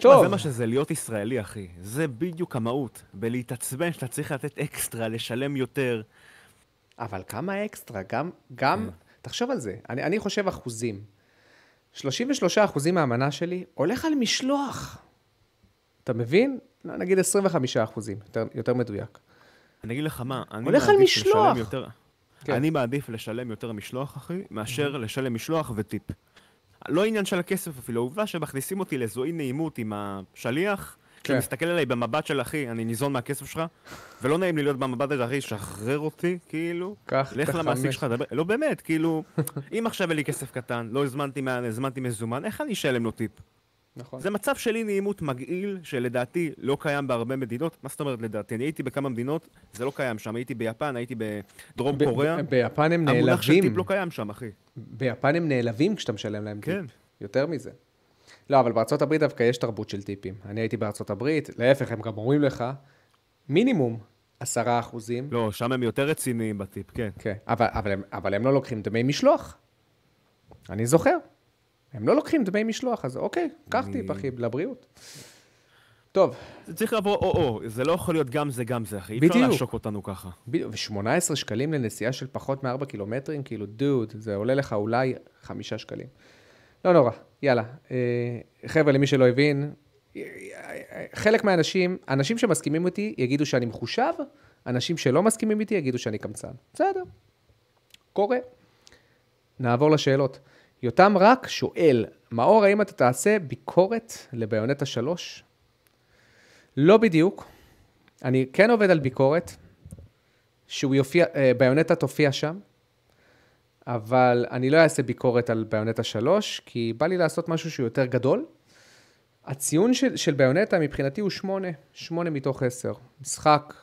טוב, זה מה שזה להיות ישראלי, אחי. זה בדיוק המהות. בלהתעצבן שאתה צריך לתת אקסטרה, לשלם יותר. אבל כמה אקסטרה? גם, גם, תחשוב על זה, אני, אני חושב אחוזים. 33 אחוזים מהמנה שלי הולך על משלוח. אתה מבין? נגיד 25 אחוזים, יותר, יותר מדויק. אני אגיד לך מה, אני הולך על מעדיף משלוח. לשלם יותר... כן. אני מעדיף לשלם יותר משלוח, אחי, מאשר לשלם משלוח וטיפ. לא עניין של הכסף אפילו, העובדה שמכניסים אותי לאיזו אי נעימות עם השליח, כן. כשהוא מסתכל עליי במבט של אחי, אני ניזון מהכסף שלך, ולא נעים לי להיות במבט הזה, אחי, שחרר אותי, כאילו. קח את לך למעסיק. שלך, דבר, לא באמת, כאילו, <laughs> אם עכשיו אין לי כסף קטן, לא הזמנתי, מה- הזמנתי מזומן, איך אני אשלם לו טיפ? נכון. זה מצב של אי נעימות מגעיל, שלדעתי לא קיים בהרבה מדינות. מה זאת אומרת לדעתי? אני הייתי בכמה מדינות, זה לא קיים שם. הייתי ביפן, הייתי בדרום ב- קוריאה. ב- ביפן הם המונח של נעלבים. טיפ לא קיים שם, אחי. ביפן הם נעלבים כשאתה משלם להם טיפ. כן. יותר מזה. לא, אבל בארצות הברית דווקא יש תרבות של טיפים. אני הייתי בארצות הברית, להפך, הם גם אומרים לך, מינימום עשרה אחוזים. לא, שם הם יותר רציניים בטיפ, כן. כן, אבל, אבל, הם, אבל הם לא לוקחים דמי משלוח. אני זוכר. הם לא לוקחים דמי משלוח, אז אוקיי, קח טיפ, אחי, לבריאות. טוב, זה צריך לבוא או-או, זה לא יכול להיות גם זה גם זה, אחי. אי אפשר בדיוק. לעשוק אותנו ככה. בדיוק, ו-18 שקלים לנסיעה של פחות מ-4 קילומטרים, כאילו, דוד, זה עולה לך אולי 5 שקלים. לא נורא, יאללה. אה, חבר'ה, למי שלא הבין, אה, אה, חלק מהאנשים, אנשים שמסכימים איתי יגידו שאני מחושב, אנשים שלא מסכימים איתי יגידו שאני קמצן. בסדר, קורה. נעבור לשאלות. יותם רק שואל, מאור, האם אתה תעשה ביקורת לביונטה 3? לא בדיוק. אני כן עובד על ביקורת, שהוא יופיע, אה, ביונטה תופיע שם, אבל אני לא אעשה ביקורת על ביונטה 3, כי בא לי לעשות משהו שהוא יותר גדול. הציון של, של ביונטה מבחינתי הוא 8, 8 מתוך 10. משחק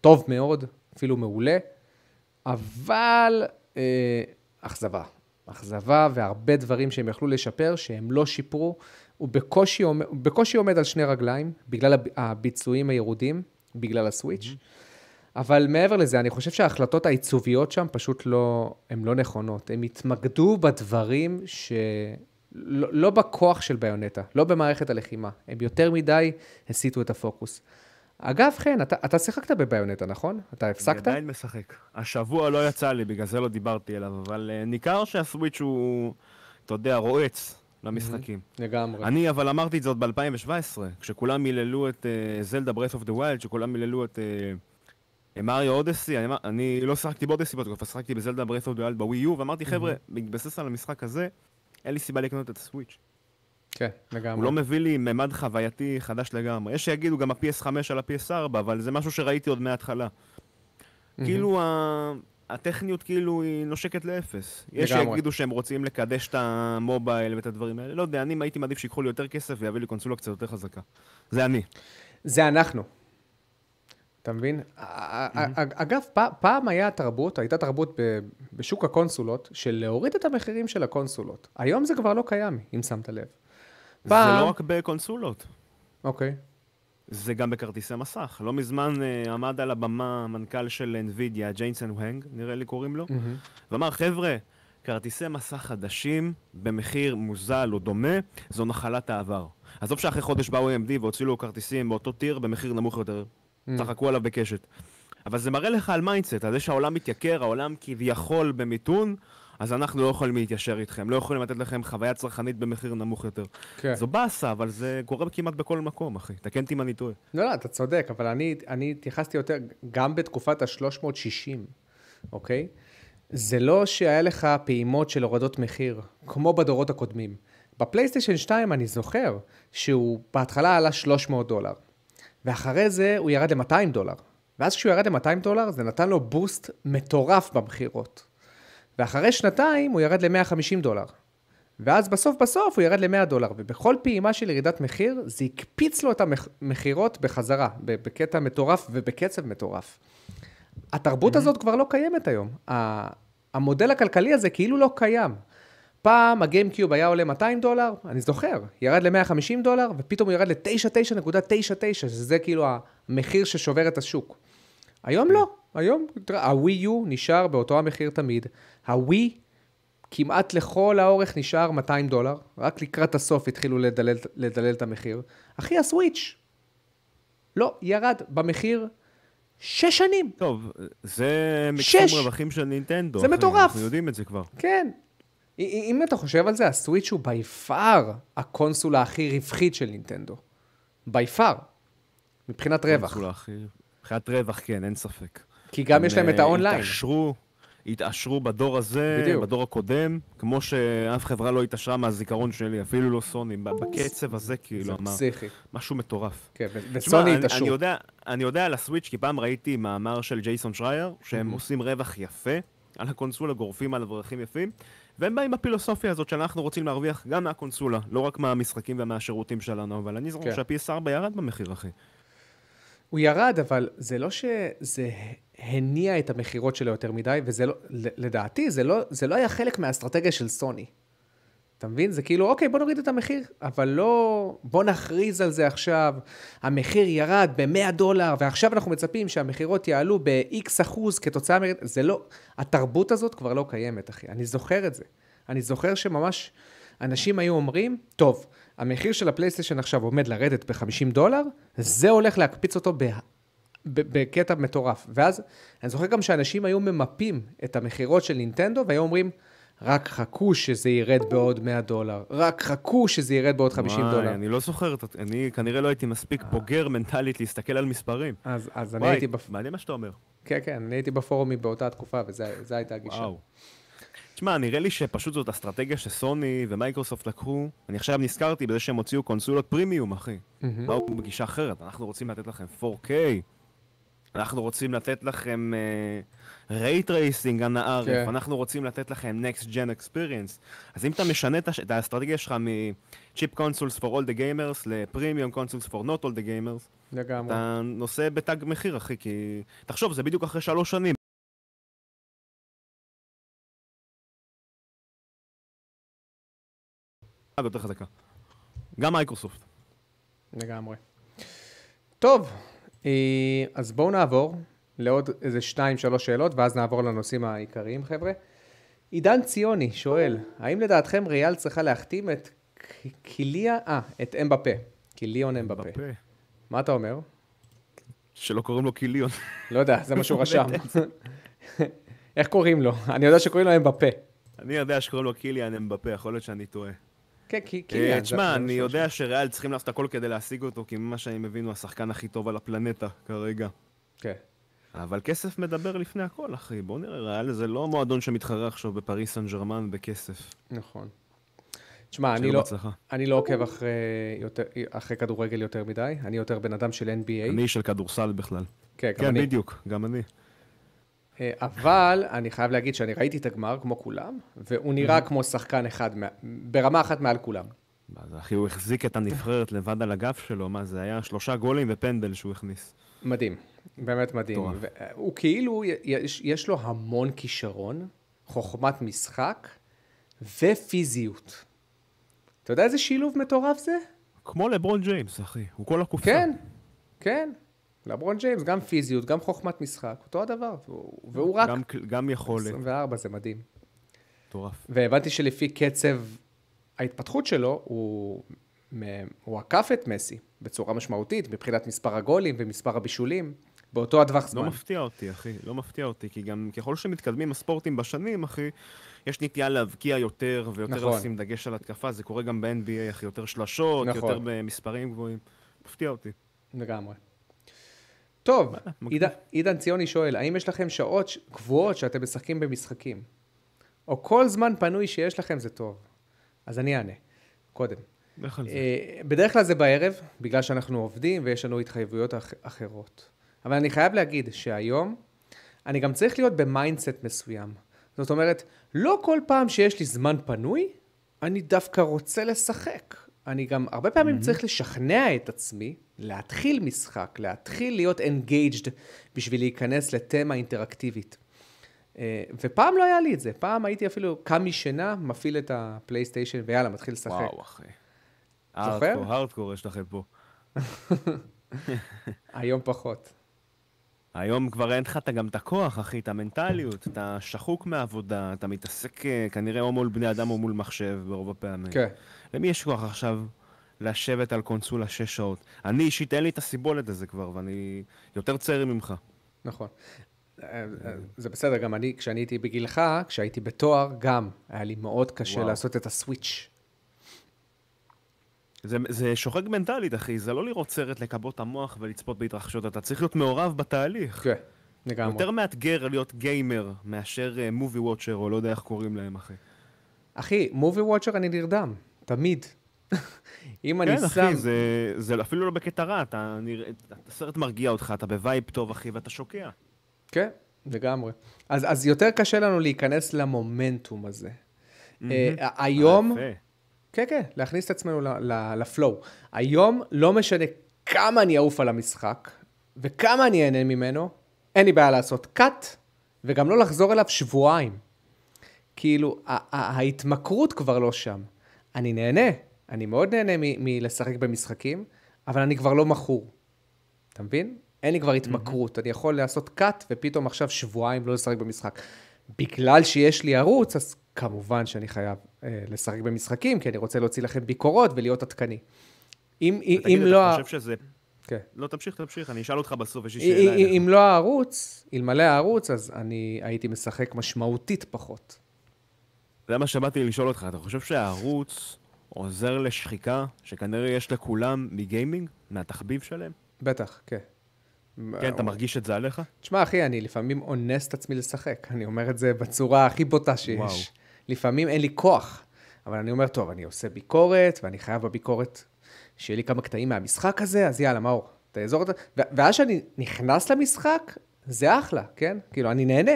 טוב מאוד, אפילו מעולה, אבל אה, אכזבה. אכזבה והרבה דברים שהם יכלו לשפר, שהם לא שיפרו. הוא בקושי, הוא בקושי עומד על שני רגליים, בגלל הב- הביצועים הירודים, בגלל הסוויץ'. אבל מעבר לזה, אני חושב שההחלטות העיצוביות שם פשוט לא, הן לא נכונות. הם התמקדו בדברים ש... לא, לא בכוח של ביונטה, לא במערכת הלחימה. הם יותר מדי הסיטו את הפוקוס. אגב, חן, אתה, אתה שיחקת ב-Bayonetta, נכון? אתה אני הפסקת? עדיין משחק. השבוע לא יצא לי, בגלל זה לא דיברתי אליו, אבל אה, ניכר שה Switch הוא, אתה יודע, רועץ למשחקים. לגמרי. אני אבל אמרתי את עוד ב-2017, כשכולם מיללו את זלדה Breath of the Wild, כשכולם מיללו את אה, מריו אודסי, אני, אני לא שיחקתי באודסי בתקופה, שיחקתי בזלדה Breath of the Wild ב Wii U, ואמרתי, חבר'ה, בהתבסס על המשחק הזה, אין לי סיבה לקנות את הסוויץ'. כן, לגמרי. הוא לא מביא לי ממד חווייתי חדש לגמרי. יש שיגידו גם ה-PS5 על ה-PS4, אבל זה משהו שראיתי עוד מההתחלה. כאילו ה- הטכניות כאילו היא נושקת לאפס. יש לגמרי. שיגידו שהם רוצים לקדש את המובייל ואת הדברים האלה. לא יודע, אני הייתי מעדיף שיקחו לי יותר כסף ויביא לי קונסולה קצת יותר חזקה. זה אני. זה אנחנו. אתה מבין? א- אגב, פעם היה תרבות, הייתה תרבות בשוק הקונסולות, של להוריד את המחירים של הקונסולות. היום זה כבר לא קיים, אם שמת לב. זה פעם- לא רק בקונסולות. אוקיי. זה גם בכרטיסי מסך. לא מזמן אה, עמד על הבמה מנכ"ל של NVIDIA, ג'יינסון וונג, נראה לי קוראים לו, ואמר, חבר'ה, כרטיסי מסך חדשים במחיר מוזל או דומה, זו נחלת העבר. עזוב שאחרי חודש באו AMD והוציאו לו כרטיסים באותו טיר במחיר נמוך יותר. צחקו עליו בקשת. אבל זה מראה לך על mindset, על זה שהעולם מתייקר, העולם כביכול במיתון, אז אנחנו לא יכולים להתיישר איתכם, לא יכולים לתת לכם חוויה צרכנית במחיר נמוך יותר. כן. זו באסה, אבל זה קורה כמעט בכל מקום, אחי. תקן אותי אם אני טועה. לא, לא, אתה צודק, אבל אני, אני התייחסתי יותר, גם בתקופת ה-360, אוקיי? זה לא שהיה לך פעימות של הורדות מחיר, כמו בדורות הקודמים. בפלייסטיישן 2 אני זוכר שהוא בהתחלה עלה 300 דולר, ואחרי זה הוא ירד ל-200 דולר. ואז כשהוא ירד ל-200 דולר, זה נתן לו בוסט מטורף במכירות. ואחרי שנתיים הוא ירד ל-150 דולר. ואז בסוף בסוף הוא ירד ל-100 דולר, ובכל פעימה של ירידת מחיר, זה הקפיץ לו את המכירות בחזרה, בקטע מטורף ובקצב מטורף. התרבות הזאת כבר לא קיימת היום. המודל הכלכלי הזה כאילו לא קיים. פעם הגיימקיוב היה עולה 200 דולר, אני זוכר, ירד ל-150 דולר, ופתאום הוא ירד ל-99.99, שזה כאילו המחיר ששובר את השוק. היום לא, היום, תראה, הווי יו נשאר באותו המחיר תמיד, הווי כמעט לכל האורך נשאר 200 דולר, רק לקראת הסוף התחילו לדלל, לדלל את המחיר. אחי, הסוויץ', לא, ירד במחיר שש שנים, טוב, זה שש! מקסום רווחים של נינטנדו. זה אחי, מטורף. אנחנו יודעים את זה כבר. כן. אם אתה חושב על זה, הסוויץ' הוא בי פאר הקונסולה הכי רווחית של נינטנדו. בי פאר. מבחינת רווח. קונסולה הכי- מבחינת רווח, כן, אין ספק. כי גם יש להם את הם, אה, האונליין. התעשרו, התעשרו בדור הזה, בדיוק. בדור הקודם, כמו שאף חברה לא התעשרה מהזיכרון שלי, אפילו לא סוני, בקצב הזה, זה כאילו, אמר, פסיכי. משהו מטורף. כן, וסוני התעשרו. אני יודע, אני יודע על הסוויץ', כי פעם ראיתי מאמר של ג'ייסון שרייר, שהם Mhm. עושים רווח יפה על הקונסולה, גורפים על אברכים יפים, והם באים בפילוסופיה הזאת שאנחנו רוצים להרוויח גם מהקונסולה, לא רק מהמשחקים ומהשירותים שלנו, אבל אני זוכר כן. שה-PS4 ירד במחיר, אחי. הוא ירד, אבל זה לא שזה הניע את המכירות שלו יותר מדי, וזה לא, לדעתי, זה לא, זה לא היה חלק מהאסטרטגיה של סוני. אתה מבין? זה כאילו, אוקיי, בוא נוריד את המחיר, אבל לא, בוא נכריז על זה עכשיו, המחיר ירד ב-100 דולר, ועכשיו אנחנו מצפים שהמכירות יעלו ב-X אחוז כתוצאה מ... זה לא, התרבות הזאת כבר לא קיימת, אחי. אני זוכר את זה. אני זוכר שממש אנשים היו אומרים, טוב, המחיר של הפלייסטיישן עכשיו עומד לרדת ב-50 דולר, זה הולך להקפיץ אותו ב... בקטע מטורף. ואז, אני זוכר גם שאנשים היו ממפים את המכירות של נינטנדו, והיו אומרים, רק חכו שזה ירד בעוד 100 דולר, רק חכו שזה ירד בעוד 50 וואי, דולר. אני לא זוכר, אני כנראה לא הייתי מספיק בוגר מנטלית להסתכל על מספרים. אז, אז אני וואי, הייתי, בפ... מעניין מה שאתה אומר. כן, כן, אני הייתי בפורומים באותה תקופה, וזו הייתה הגישה. וואו. תשמע, נראה לי שפשוט זאת אסטרטגיה שסוני ומייקרוסופט לקחו. אני עכשיו נזכרתי בזה שהם הוציאו קונסולות פרימיום, אחי. באו בגישה אחרת, אנחנו רוצים לתת לכם 4K, אנחנו רוצים לתת לכם ray tracing, הנה HDR, אנחנו רוצים לתת לכם Next Gen Experience. אז אם אתה משנה את הש- את האסטרטגיה שלך מ-Chip Consoles for all the gamers ל-Premium Consoles for not all the gamers, לגמרי. אתה נושא בתג מחיר, אחי, כי... תחשוב, זה בדיוק אחרי שלוש שנים. יותר חזקה. גם מייקרוסופט. לגמרי. טוב, אה, אז בואו נעבור לעוד איזה שתיים, שלוש שאלות, ואז נעבור לנושאים העיקריים, חבר'ה. עידן ציוני שואל, האם לדעתכם ריאל צריכה להחתים את קיליה, אה, את אמבפה, קיליון אמבפה. בפה. מה אתה אומר? שלא קוראים לו קיליון. לא יודע, זה מה שהוא רשם. איך קוראים לו? אני יודע שקוראים לו אמבפה. אני יודע שקוראים לו קיליאן אמבפה, יכול להיות שאני טועה. כן, כי אה, קיליאן. זה- תשמע, אני יודע שריאל צריכים לעשות הכל כדי להשיג אותו, כי ממה שאני מבין הוא השחקן הכי טוב על הפלנטה כרגע. כן. אבל כסף מדבר לפני הכל, אחי. בוא נראה, ריאל זה לא מועדון שמתחרה עכשיו בפריס סן ג'רמן בכסף. נכון. תשמע, אני לא. אני לא עוקב אחרי, יותר, אחרי כדורגל יותר מדי, אני יותר בן אדם של NBA. אני של כדורסל בכלל. כן, גם כן, אני. בדיוק, גם אני. אה, אבל אני חייב להגיד שאני ראיתי את הגמר כמו כולם, והוא נראה כמו שחקן אחד, מה- ברמה אחת מעל כולם. מה זה, אחי, הוא החזיק את הנבחרת לבד על הגב שלו, מה זה היה? שלושה גולים ופנדל שהוא הכניס. מדהים, באמת מדהים. מטורף. הוא כאילו, יש, יש לו המון כישרון, חוכמת משחק ופיזיות. אתה יודע איזה שילוב מטורף זה? כמו לברון ג'יימס, אחי. הוא כל הקופסה. כן, כן. לברון ג'יימס, גם פיזיות, גם חוכמת משחק, אותו הדבר. והוא, והוא רק גם, גם יכולת. 24, זה מדהים. מטורף. והבנתי שלפי קצב ההתפתחות שלו, הוא, הוא עקף את מסי בצורה משמעותית, מבחינת מספר הגולים ומספר הבישולים, באותו הטווח לא זמן. מפתיע אותי, אחי. לא מפתיע אותי, כי גם ככל שמתקדמים הספורטים בשנים, אחי, יש נטייה להבקיע יותר ויותר נכון. לשים דגש על התקפה. זה קורה גם ב-NBA, אחי. יותר שלשות, נכון. יותר במספרים גבוהים. מפתיע אותי. לגמרי. טוב. עידן, עידן ציוני שואל, האם יש לכם שעות קבועות שאתם משחקים במשחקים? או כל זמן פנוי שיש לכם זה טוב? אז אני אענה, קודם. אה, בדרך כלל זה בערב, בגלל שאנחנו עובדים ויש לנו התחייבויות אח- אחרות. אבל אני חייב להגיד שהיום, אני גם צריך להיות ב mindset מסוים. זאת אומרת, לא כל פעם שיש לי זמן פנוי, אני דווקא רוצה לשחק. אני גם הרבה פעמים mm-hmm. צריך לשכנע את עצמי להתחיל משחק, להתחיל להיות engaged בשביל להיכנס לתמה אינטראקטיבית. אה, ופעם לא היה לי את זה, פעם הייתי אפילו קם משינה, מפעיל את הפלייסטיישן ויאללה, מתחיל לשחק. וואו, אחי. זוכר? הארדקור, הארדקור יש לכם פה. <laughs> היום פחות. היום כבר אין לך גם את הכוח, אחי, את המנטליות, אתה שחוק מהעבודה, אתה מתעסק אה, כנראה או מול בני אדם או מול מחשב ברוב הפעמים. כן. למי יש כוח עכשיו לשבת על קונסולה שש שעות? אני אישית אין לי את הסיבולת הזה כבר, ואני יותר צעיר ממך. נכון. אה, אה, זה בסדר, גם אני, כשאני הייתי בגילך, כשהייתי בתואר, גם היה לי מאוד קשה וואו. לעשות את הסוויץ'. זה, זה שוחק מנטלית, אחי, זה לא לראות סרט, לכבות את המוח ולצפות בהתרחשויות, אתה צריך להיות מעורב בתהליך. כן. לגמרי. יותר מאתגר להיות גיימר מאשר מובי וואצ'ר, או לא יודע איך קוראים להם, אחי. אחי, מובי וואצ'ר אני נרדם, תמיד. <laughs> אם אני כן, שם... אחי, זה, זה אפילו לא בקטע רע, אתה נראה, הסרט מרגיע אותך, אתה ב vibe טוב, אחי, ואתה שוקע. כן, לגמרי. אז, אז יותר קשה לנו להיכנס למומנטום הזה. אה, היום, אה, יפה. כן, כן, להכניס את עצמנו ל flow. היום, לא משנה כמה אני אעוף על המשחק, וכמה אני אהנה ממנו, אין לי בעיה לעשות cut, וגם לא לחזור אליו שבועיים. כאילו, ההתמכרות כבר לא שם. אני נהנה, אני מאוד נהנה מלשחק במשחקים, אבל אני כבר לא מכור. אתה מבין? אין לי כבר התמכרות. אני יכול לעשות cut, ופתאום עכשיו שבועיים לא לשחק במשחק. בגלל שיש לי ערוץ, אז כמובן שאני חייב לשחק במשחקים, כי אני רוצה להוציא לכם ביקורות ולהיות עדכני. אם, אם תגיד, לא... אתה ה- חושב שזה... כן. לא, תמשיך, תמשיך, אני אשאל אותך בסוף, יש לי אם- שאלה אם. אם לא הערוץ, אלמלא הערוץ, אז אני הייתי משחק משמעותית פחות. זה מה שבאתי לשאול אותך, אתה חושב שהערוץ עוזר לשחיקה שכנראה יש לכולם מגיימינג? מהתחביב שלהם? בטח, כן. כן, אתה מרגיש את זה עליך? תשמע, אחי, אני לפעמים אונס את עצמי לשחק. אני אומר את זה בצורה הכי בוטה שיש. לפעמים אין לי כוח, אבל אני אומר, טוב, אני עושה ביקורת, ואני חייב בביקורת שיהיה לי כמה קטעים מהמשחק הזה, אז יאללה, מאור, תעזור אותה. ו- ואז שאני נכנס למשחק, זה אחלה, כן? כאילו, אני נהנה.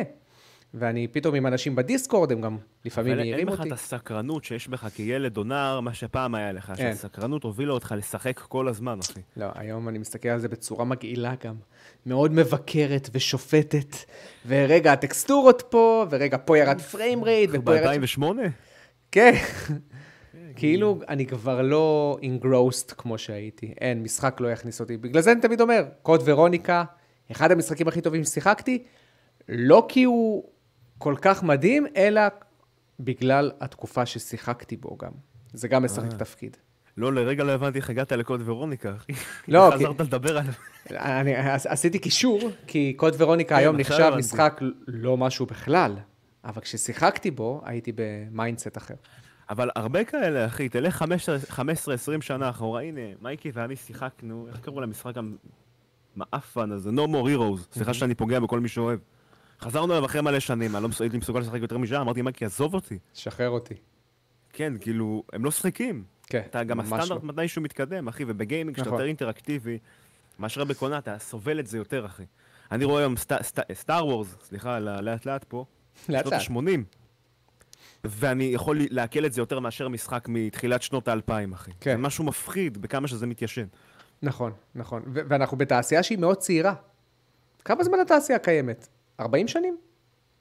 ואני פתאום עם אנשים בדיסקורד, הם גם לפעמים אבל אין מעירים לך אותי. את הסקרנות שיש בך כילד או נער, מה שפעם היה לך, אין. שהסקרנות הובילה אותך לשחק כל הזמן, אחי. לא, היום אני מסתכל על זה בצורה מגעילה גם. מאוד מבקרת ושופטת, ורגע, הטקסטורות פה, ורגע, פה ירד פריים רייט, ופה ירד... ב-2008? כן. <laughs> כאילו, אני כבר לא engrossed כמו שהייתי. אין, משחק לא יכניס אותי. בגלל זה אני תמיד אומר, קוד ורוניקה, אחד המשחקים הכי טובים ששיחקתי, לא כי הוא כל כך מדהים, אלא בגלל התקופה ששיחקתי בו גם. זה גם משחק תפקיד. לא, לרגע לא הבנתי איך הגעת לקוד ורוניקה, אחי. לא, <laughs> כי- חזרת לדבר על... אני עש- עשיתי קישור, כי קוד ורוניקה כן, היום נחשב. משחק לא משהו בכלל, אבל כששיחקתי בו, הייתי ב mindset אחר. אבל הרבה כאלה, אחי, תלך 15-20 שנה אחורה, הנה, מייקי ואני שיחקנו, איך קראו למשחק המאפן הזה? No more heroes. סליחה שאני פוגע בכל מי שאוהב. חזרנו אליו אחרי מלא שנים, אני לא הייתי מסוגל לשחק יותר משעה, אמרתי, מייקי, עזוב אותי. שחרר אותי. כן, כאילו, הם לא שחקים. כן, אתה גם הסטנדרט לא. מתישהו מתקדם, אחי, וב gaming שאתה נכון. יותר אינטראקטיבי, מאשר בקונה, אתה סובל את זה יותר, אחי. אני רואה היום סטאר וורס, סליחה, לאט לאט פה, לאט שנות לאט. ה-80, ואני יכול לעכל את זה יותר מאשר משחק מתחילת שנות האלפיים, אחי. כן. זה משהו מפחיד בכמה שזה מתיישן. נכון, נכון. ואנחנו בתעשייה שהיא מאוד צעירה. כמה זמן התעשייה קיימת? 40 שנים?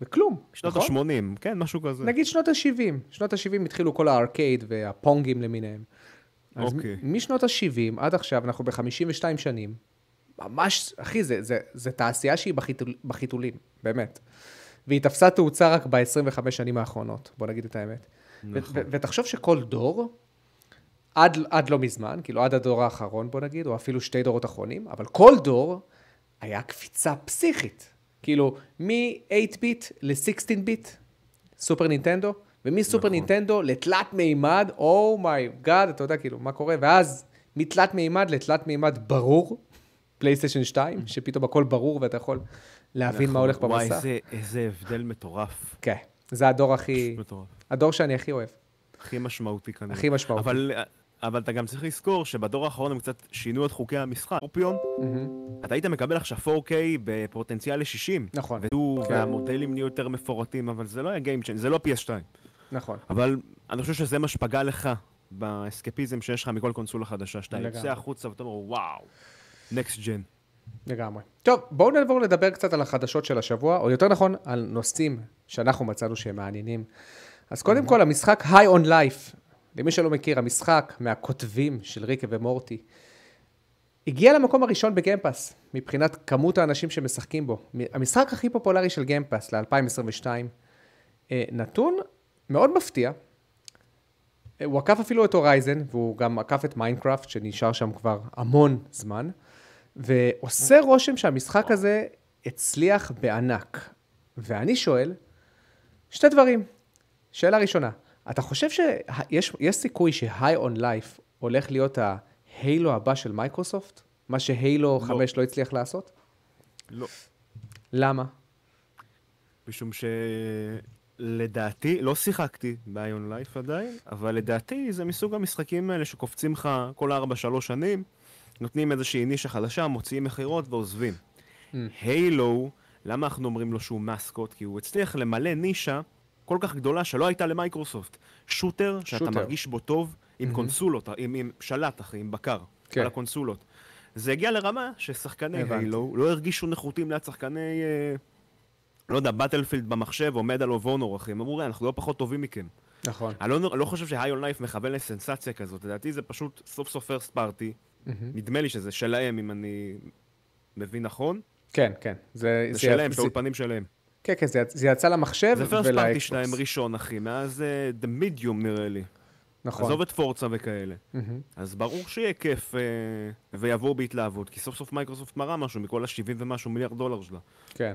וכלום, שנות נכון? ה-80, כן, משהו כזה. נגיד שנות ה-70. שנות ה-70 התחילו כל הארקייד והפונגים למיניהם. אז אוקיי. משנות ה-70 עד עכשיו, אנחנו ב-52 שנים. ממש, אחי, זה, זה, זה תעשייה שהיא בחיתול, בחיתולים, באמת. והיא תפסה תאוצה רק ב-25 שנים האחרונות, בוא נגיד את האמת. נכון. ותחשוב שכל דור, עד, עד לא מזמן, כאילו עד הדור האחרון, בוא נגיד, או אפילו שתי דורות אחרונים, אבל כל דור היה קפיצה פסיכית. כאילו, מ-8 ביט ל-16 ביט, סופר נינטנדו, ומסופר נכון. נינטנדו לתלת מימד, oh my God, אתה יודע, כאילו, מה קורה? ואז מתלת מימד לתלת מימד ברור, פלייסטיישן 2, <laughs> שפתאום הכל ברור ואתה יכול להבין מה נכון. הולך וואי, במסך. איזה- איזה הבדל מטורף. כן, זה הדור הכי, מטורף. הדור שאני הכי אוהב. הכי משמעותי כנראה. הכי משמעותי. אבל, אבל אתה גם צריך לזכור שבדור האחרון הם קצת שינו את חוקי המשחק. סקורפיון, מהמם. אתה היית מקבל עכשיו 4K בפוטנציאל ל-60. נכון, ודו, כן. והמודלים נהיו יותר מפורטים, אבל זה לא היה Game Changer, זה לא PS2. נכון. אבל אני חושב שזה מה שפגע לך באסקפיזם שיש לך מכל קונסולה חדשה, שאתה. יוצא החוצה ואתה אומר, וואו, נקסט ג'ן. לגמרי. טוב, בואו נעבור לדבר קצת על החדשות של השבוע, או יותר נכון, על נושאים שאנחנו מצאנו שהם מעניינים. אז קודם כל, המשחק High on Life, למי שלא מכיר, המשחק מהכותבים של ריקה ומורטי, הגיע למקום הראשון ב Game Pass, מבחינת כמות האנשים שמשחקים בו. המשחק הכי פופולרי של Game Pass ל-2022. אה, נתון מאוד מפתיע. הוא עקף אפילו את Horizon, והוא גם עקף את מיינקראפט, שנשאר שם כבר המון זמן. ועושה רושם שהמשחק הזה הצליח בענק. ואני שואל, שתי דברים. שאלה ראשונה, אתה חושב שיש יש סיכוי ש-High on Life הולך להיות ה Halo הבא של מייקרוסופט? מה שהיילו 5 לא הצליח לעשות? לא. למה? משום שלדעתי, לא שיחקתי באיון לייף עדיין, אבל לדעתי זה מסוג המשחקים האלה שקופצים לך כל 4-3 שנים, נותנים איזושהי נישה חדשה, מוציאים מכירות ועוזבים. Mm. הילו, למה אנחנו אומרים לו שהוא מסקוט? כי הוא הצליח למלא נישה כל כך גדולה שלא הייתה למייקרוסופט. שוטר, שאתה שוטר. מרגיש בו טוב, עם מהמם. קונסולות, עם, עם שלט, אחי, עם בקר, כן. על הקונסולות. זה הגיע לרמה ששחקני. הילו לא הרגישו נחותים ליד שחקני, אה, לא יודע, באטלפילד במחשב או מדל או וונור, אחי. הם אמרו, "אה, אנחנו לא פחות טובים מכם. נכון. אני לא, לא חושב שהיון לייף מכוון לסנסציה כזאת, לדעתי זה פשוט סוף סוף פרסט פארטי. מהמם. נדמה לי שזה שלהם, אם אני מבין נכון. כן, כן. זה, זה שלהם, של זה, האולפנים שלהם. כן, כן, זה, זה יצא למחשב זה פרסט פארטי ולאקסבוקס. שלהם ראשון, אחי, מאז אה, The Medium נראה לי. נכון. עזוב את פורצה וכאלה. מהמם. אז ברור שיהיה כיף אה, ויבואו בהתלהבות, כי סוף סוף מייקרוסופט מראה משהו מכל ה-70 ומשהו מיליארד דולר שלה. כן.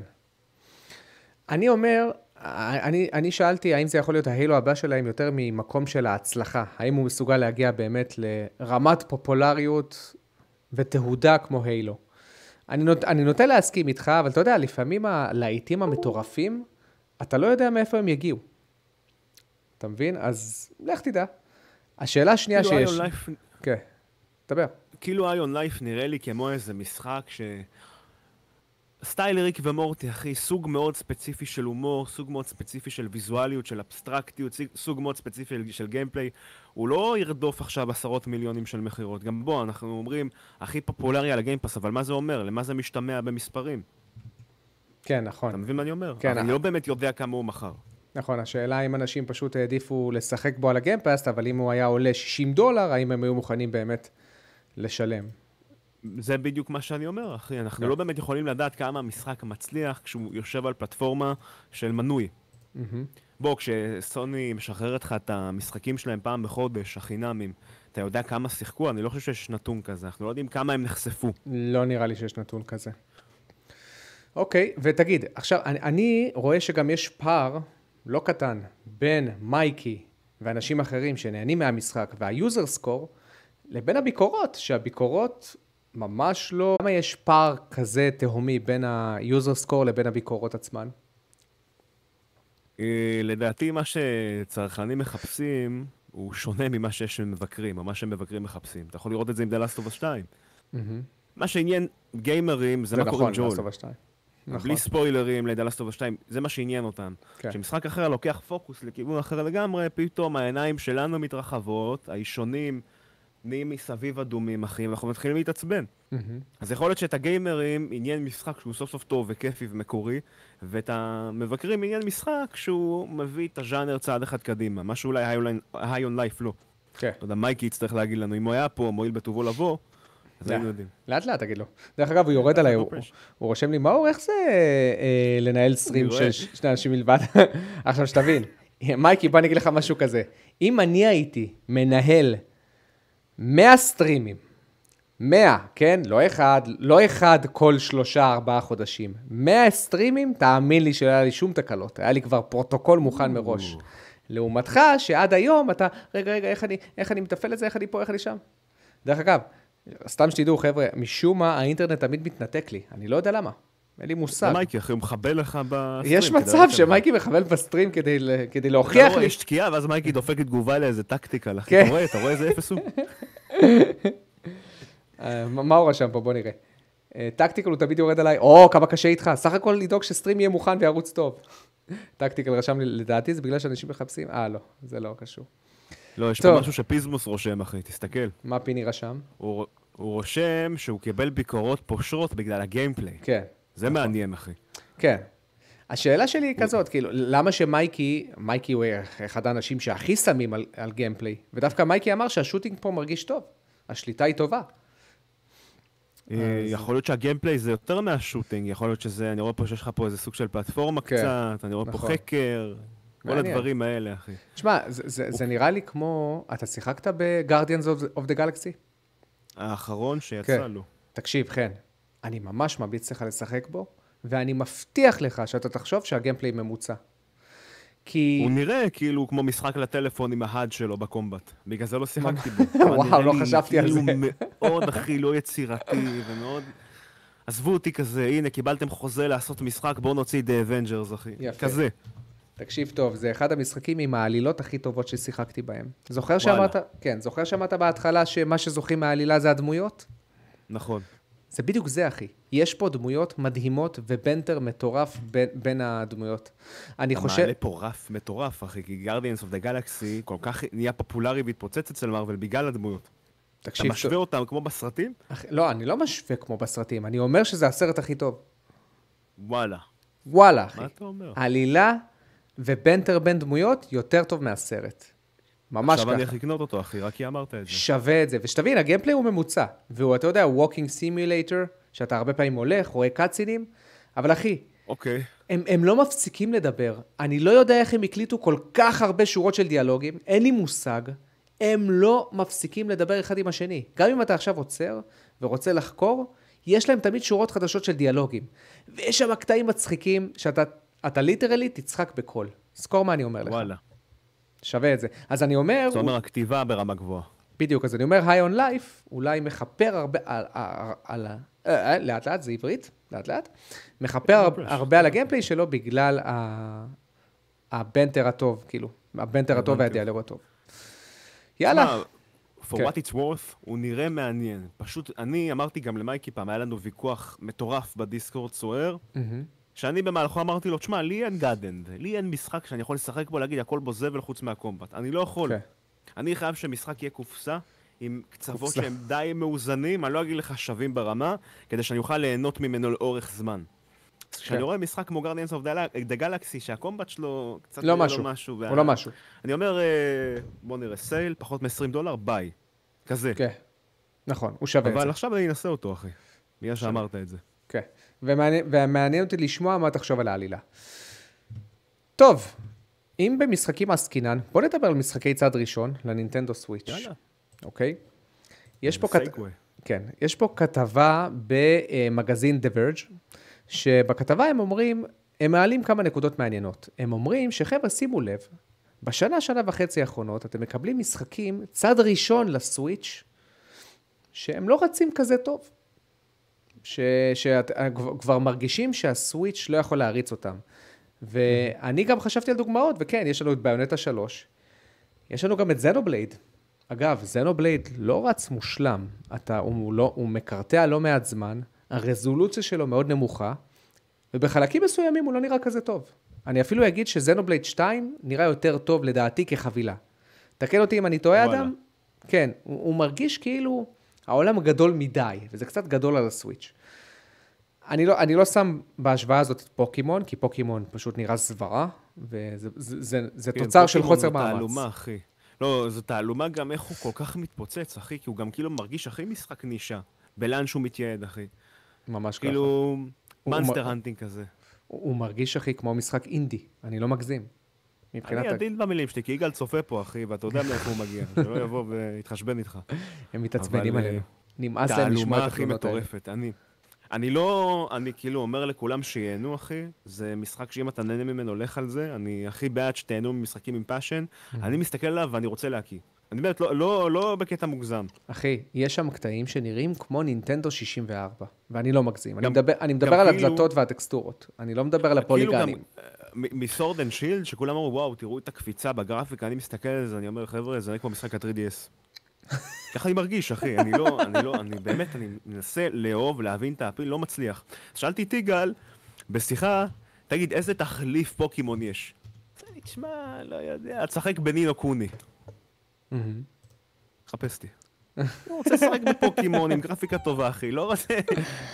אני אומר, אני, אני שאלתי האם זה יכול להיות ההילו הבא שלהם יותר ממקום של ההצלחה. האם הוא מסוגל להגיע באמת לרמת פופולריות ותהודה כמו הילו. אני, נות, אני נוטה להסכים איתך, אבל אתה יודע, לפעמים הלהיטים המטורפים, אתה לא יודע מאיפה הם יגיעו. אתה מבין? אז לך תדע. השאלה השנייה כאילו שיש... High on Life- כן, דבר. כאילו High on Life נראה לי כמו איזה משחק ש... style ריק ומורטי, אחי, סוג מאוד ספציפי של הומור, סוג מאוד ספציפי של ויזואליות, של אבסטרקטיות, סוג- מאוד ספציפי של- של gameplay. הוא לא ירדוף עכשיו עשרות מיליונים של מכירות. גם בוא, אנחנו אומרים, הכי פופולרי על ה Game Pass, אבל מה זה אומר? למה זה משתמע במספרים? כן, נכון. אתה מבין מה אני אומר? כן, אני אה. לא באמת יודע כמה הוא מכר. נכון, השאלה אם אנשים פשוט העדיפו לשחק בו על הגיימפאסט, אבל אם הוא היה עולה 60 דולר, האם הם היו מוכנים באמת לשלם. זה בדיוק מה שאני אומר, אחי. אנחנו כן. לא באמת יכולים לדעת כמה המשחק מצליח כשהוא יושב על פלטפורמה של מנוי. מהמם. בוא, כשסוני משחררת לך את המשחקים שלהם פעם בחודש, החינמים, אתה יודע כמה שיחקו? אני לא חושב שיש נתון כזה, אנחנו לא יודעים כמה הם נחשפו. לא נראה לי שיש נתון כזה. אוקיי, ותגיד, עכשיו, אני, אני רואה שגם יש פער לא קטן בין מייקי ואנשים אחרים שנהנים מהמשחק וה user score, לבין הביקורות, שהביקורות ממש לא... למה יש פער כזה תהומי בין ה user score לבין הביקורות עצמן? אה, לדעתי מה שצרכנים מחפשים הוא שונה ממה שיש מבקרים, או מה שמבקרים מחפשים. אתה יכול לראות את זה עם The Last of Us 2. מהמם. מה שעניין גיימרים זה, מה קורה עם ג'ול. Last of Us 2. נכון. בלי ספוילרים Last of Us 2, זה מה שעניין אותם. כן. כשמשחק אחר לוקח פוקוס לכיוון אחר לגמרי, פתאום העיניים שלנו מתרחבות, האישונים נהיים מסביב אדומים, אחי, ואנחנו מתחילים להתעצבן. מהמם. אז יכול להיות שאת הגיימרים עניין משחק שהוא סוף סוף טוב וכיפי ומקורי, ואת המבקרים עניין משחק שהוא מביא את הז'אנר צעד אחד קדימה, מה שאולי High on Life לא. כן. אתה יודע, מייקי יצטרך להגיד לנו, אם הוא היה פה, מועיל בטובו לבוא, אז לא. היינו יודעים. לאט לאט תגיד לו. דרך אגב, הוא יורד עליי, לא הוא, רושם לי, מאור, איך זה אה, לנהל stream. של שני אנשים מלבד? <laughs> עכשיו, שתבין, מייקי, בוא אני אגיד לך משהו כזה. אם אני הייתי מנהל 100 streamים, 100, כן? לא אחד, לא אחד כל שלושה, ארבעה חודשים. 100 streamים, תאמין לי שלא היה לי שום תקלות. היה לי כבר פרוטוקול מוכן מראש. לעומתך, שעד היום אתה, רגע, רגע, איך אני, איך אני מתפעל את זה, איך אני פה, איך אני שם? דרך אגב, סתם שתדעו, חבר'ה, משום מה האינטרנט תמיד מתנתק לי. אני לא יודע למה. אין לי מושג. מייקי, אחי, הוא מחבל לך ב stream. יש מצב. שמייקי מכוון ב stream כדי, אתה להוכיח רואה, לי. יש תקיעה, ואז מייקי דופק תגובה לאיזה tactical, אחי. כן. אתה רואה, אתה רואה איזה אפס הוא? אה, מה הוא רשם פה? בוא נראה. אה, tactical הוא תמיד יורד עליי, או, כמה קשה איתך, סך הכל לדאוג ש stream יהיה מוכן וירוץ טוב. Tactical רשם לי, לדעתי זה בגלל שאנשים מחפשים, אה, לא, זה לא קשור. לא, יש. פה משהו שפיזמוס רושם, אחי, תסתכל. מה פיני רשם? הוא רושם שהוא קיבל ביקורות פושרות בגלל ה gameplay. כן, זה מעניין, אחי. כן. השאלה שלי היא כזאת, כאילו, למה שמייקי, מייקי הוא אחד האנשים שהכי שמים על, על gameplay, ודווקא מייקי אמר שה shooting פה מרגיש טוב, השליטה היא טובה. אה, יכול להיות שה gameplay זה יותר מה shooting, יכול להיות שזה, אני רואה פה שיש לך פה איזה סוג של פלטפורמה כן, קצת, אני רואה פה נכון. חקר, כל. הדברים האלה, אחי. תשמע, זה, זה, זה נראה לי כמו, אתה שיחקת ב-Guardians of, the Galaxy? האחרון כן. שיצא לו. תקשיב, חן, אני ממש ממליץ לך לשחק בו, ואני מבטיח לך שאתה תחשוב שהגיימפליי ממוצע. כי... הוא נראה כאילו כמו משחק לטלפון עם ההאד שלו בקומבט. בגלל זה לא שיחקתי בו. <laughs> וואו, לא חשבתי על כאילו זה. מאוד, <laughs> אחי, לא יצירתי ומאוד... עזבו אותי כזה, הנה, קיבלתם חוזה לעשות משחק, בואו נוציא The Avengers, אחי. יפה. כזה. תקשיב טוב, זה אחד המשחקים עם העלילות הכי טובות ששיחקתי בהם. זוכר. שאמרת, כן, זוכר שאמרת בהתחלה שמה שזוכים מהעלילה זה הדמויות? נכון. זה בדיוק זה, אחי. יש פה דמויות מדהימות ובנטר מטורף בין, בין הדמויות. אני אתה חושב... מעלה פה רף מטורף, אחי, כי Guardians of the Galaxy כל כך נהיה פופולרי והתפוצץ אצל מארוול בגלל הדמויות. אתה תקשיב, משווה אותם כמו בסרטים? אח... לא, אני לא משווה כמו בסרטים, אני אומר שזה הסרט הכי טוב. וואלה. וואלה, אחי. מה אתה אומר? עלילה ו banter בין דמויות יותר טוב מהסרט. ממש עכשיו אני ככה. הולך לקנות אותו, אחי, רק כי אמרת את זה. שווה את זה. ושתבין, ה gameplay הוא ממוצע. והוא, אתה יודע, walking simulator, שאתה הרבה פעמים הולך, רואה cutscenes, אבל אחי, אוקיי. הם, הם לא מפסיקים לדבר. אני לא יודע איך הם הקליטו כל כך הרבה שורות של דיאלוגים, אין לי מושג. הם לא מפסיקים לדבר אחד עם השני. גם אם אתה עכשיו עוצר ורוצה לחקור, יש להם תמיד שורות חדשות של דיאלוגים. ויש שם קטעים מצחיקים שאתה אתה literally תצחק בקול. זכור מה אני אומר לך. וואלה. שווה את זה. אז אני אומר, זאת אומרת, הכתיבה ברמה גבוהה. בדיוק, אז אני אומר, High on Life, אולי מכפר הרבה על, על, על ה... אה, אה, לאט לאט, זה עברית, לאט לאט. מכפר הר- הרבה על ה gameplay שלו בגלל ה... ה banter הטוב, כאילו, ה banter הטוב. והדיאלוג הטוב. יאללה, for כן. what it's worth, הוא נראה מעניין. פשוט, אני אמרתי גם למייקי פעם, היה לנו ויכוח מטורף בדיסקורד סוער. שאני במהלכו אמרתי לו, תשמע, לי אין גאדנד, לי אין משחק שאני יכול לשחק בו, להגיד הכל בו זבל חוץ מה combat. אני לא יכול. כן. אני חייב שמשחק יהיה קופסה. עם קצוות קופסה. שהם די מאוזנים, אני לא אגיד לך שווים ברמה, כדי שאני אוכל ליהנות ממנו לאורך זמן. כשאני כן. רואה משחק כמו of the- the Galaxy, שהקומבט שלו קצת לא משהו, הוא לא משהו. אני אומר, אה, בוא נראה, סייל, פחות מ-20 דולר, ביי. כזה. כן, נכון, הוא שווה את אבל זה. עכשיו אני אנסה אותו, אחי. בגלל שאמרת את זה. ומעניין, ומעניין אותי לשמוע מה תחשוב על העלילה. טוב, אם במשחקים עסקינן, בוא נדבר על משחקי צד ראשון לנינטנדו סוויץ'. יאללה. אוקיי? יש פה, כת... כן, יש פה כתבה במגזין The Verge, שבכתבה הם אומרים, הם מעלים כמה נקודות מעניינות. הם אומרים שחבר'ה, שימו לב, בשנה, שנה וחצי האחרונות, אתם מקבלים משחקים, צד ראשון לסוויץ', שהם לא רצים כזה טוב. שכבר מרגישים שהסוויץ' לא יכול להריץ אותם. ואני גם חשבתי על דוגמאות, וכן, יש לנו את ביונטה 3, יש לנו גם את זנובלייד. אגב, זנובלייד לא רץ מושלם, אתה, הוא, לא, הוא מקרטע לא מעט זמן, הרזולוציה שלו מאוד נמוכה, ובחלקים מסוימים הוא לא נראה כזה טוב. אני אפילו אגיד שזנובלייד 2 נראה יותר טוב לדעתי כחבילה. תקן אותי אם אני טועה. אדם. כן, הוא, הוא מרגיש כאילו העולם גדול מדי, וזה קצת גדול על הסוויץ'. אני לא, אני לא שם בהשוואה הזאת את פוקימון, כי פוקימון פשוט נראה זוועה, וזה זה, זה, זה כן, תוצר של פוקימון חוסר זו מאמץ. תעלומה, אחי. לא, זו תעלומה גם איך הוא כל כך מתפוצץ, אחי, כי הוא גם כאילו מרגיש הכי משחק נישה. בלאן שהוא מתייעד, אחי. ממש ככה. כאילו, monster hunting כזה. הוא, הוא מרגיש, אחי, כמו משחק אינדי, אני לא מגזים. מבחינת... אני עדין במילים שלי, כי יגאל צופה פה, אחי, ואתה יודע מאיפה הוא מגיע. שלא יבוא ויתחשבן איתך. <laughs> הם מתעצבנים אבל, עלינו. אה, נמאס להם לשמוע את התלונות האלה. אני... אני לא, אני כאילו אומר לכולם שיהנו, אחי. זה משחק שאם אתה נהנה ממנו, לך על זה. אני הכי בעד שתהנו ממשחקים עם passion. Mm-hmm. אני מסתכל עליו ואני רוצה להקיא. אני באמת, לא, לא, לא בקטע מוגזם. אחי, יש שם קטעים שנראים כמו נינטנדו 64, ואני לא מגזים. אני גם- מדבר, אני מדבר על כאילו- הדלתות והטקסטורות, אני לא מדבר על כאילו הפוליגנים. מ Sword and Shield, שכולם אמרו, וואו, תראו את הקפיצה בגרפיקה, אני מסתכל על זה, אני אומר, חבר'ה, זה נראה כמו משחק ה-3DS. <laughs> ככה אני מרגיש, אחי, אני לא, אני לא, אני באמת, אני מנסה לאהוב, להבין את ה appeal, לא מצליח. שאלתי את יגאל, בשיחה, תגיד, איזה תחליף פוקימון יש? תשמע, לא יודע, תשחק בנינו קוני. מהמם. לא רוצה לשחק בפוקימון עם גרפיקה טובה, אחי, לא רוצה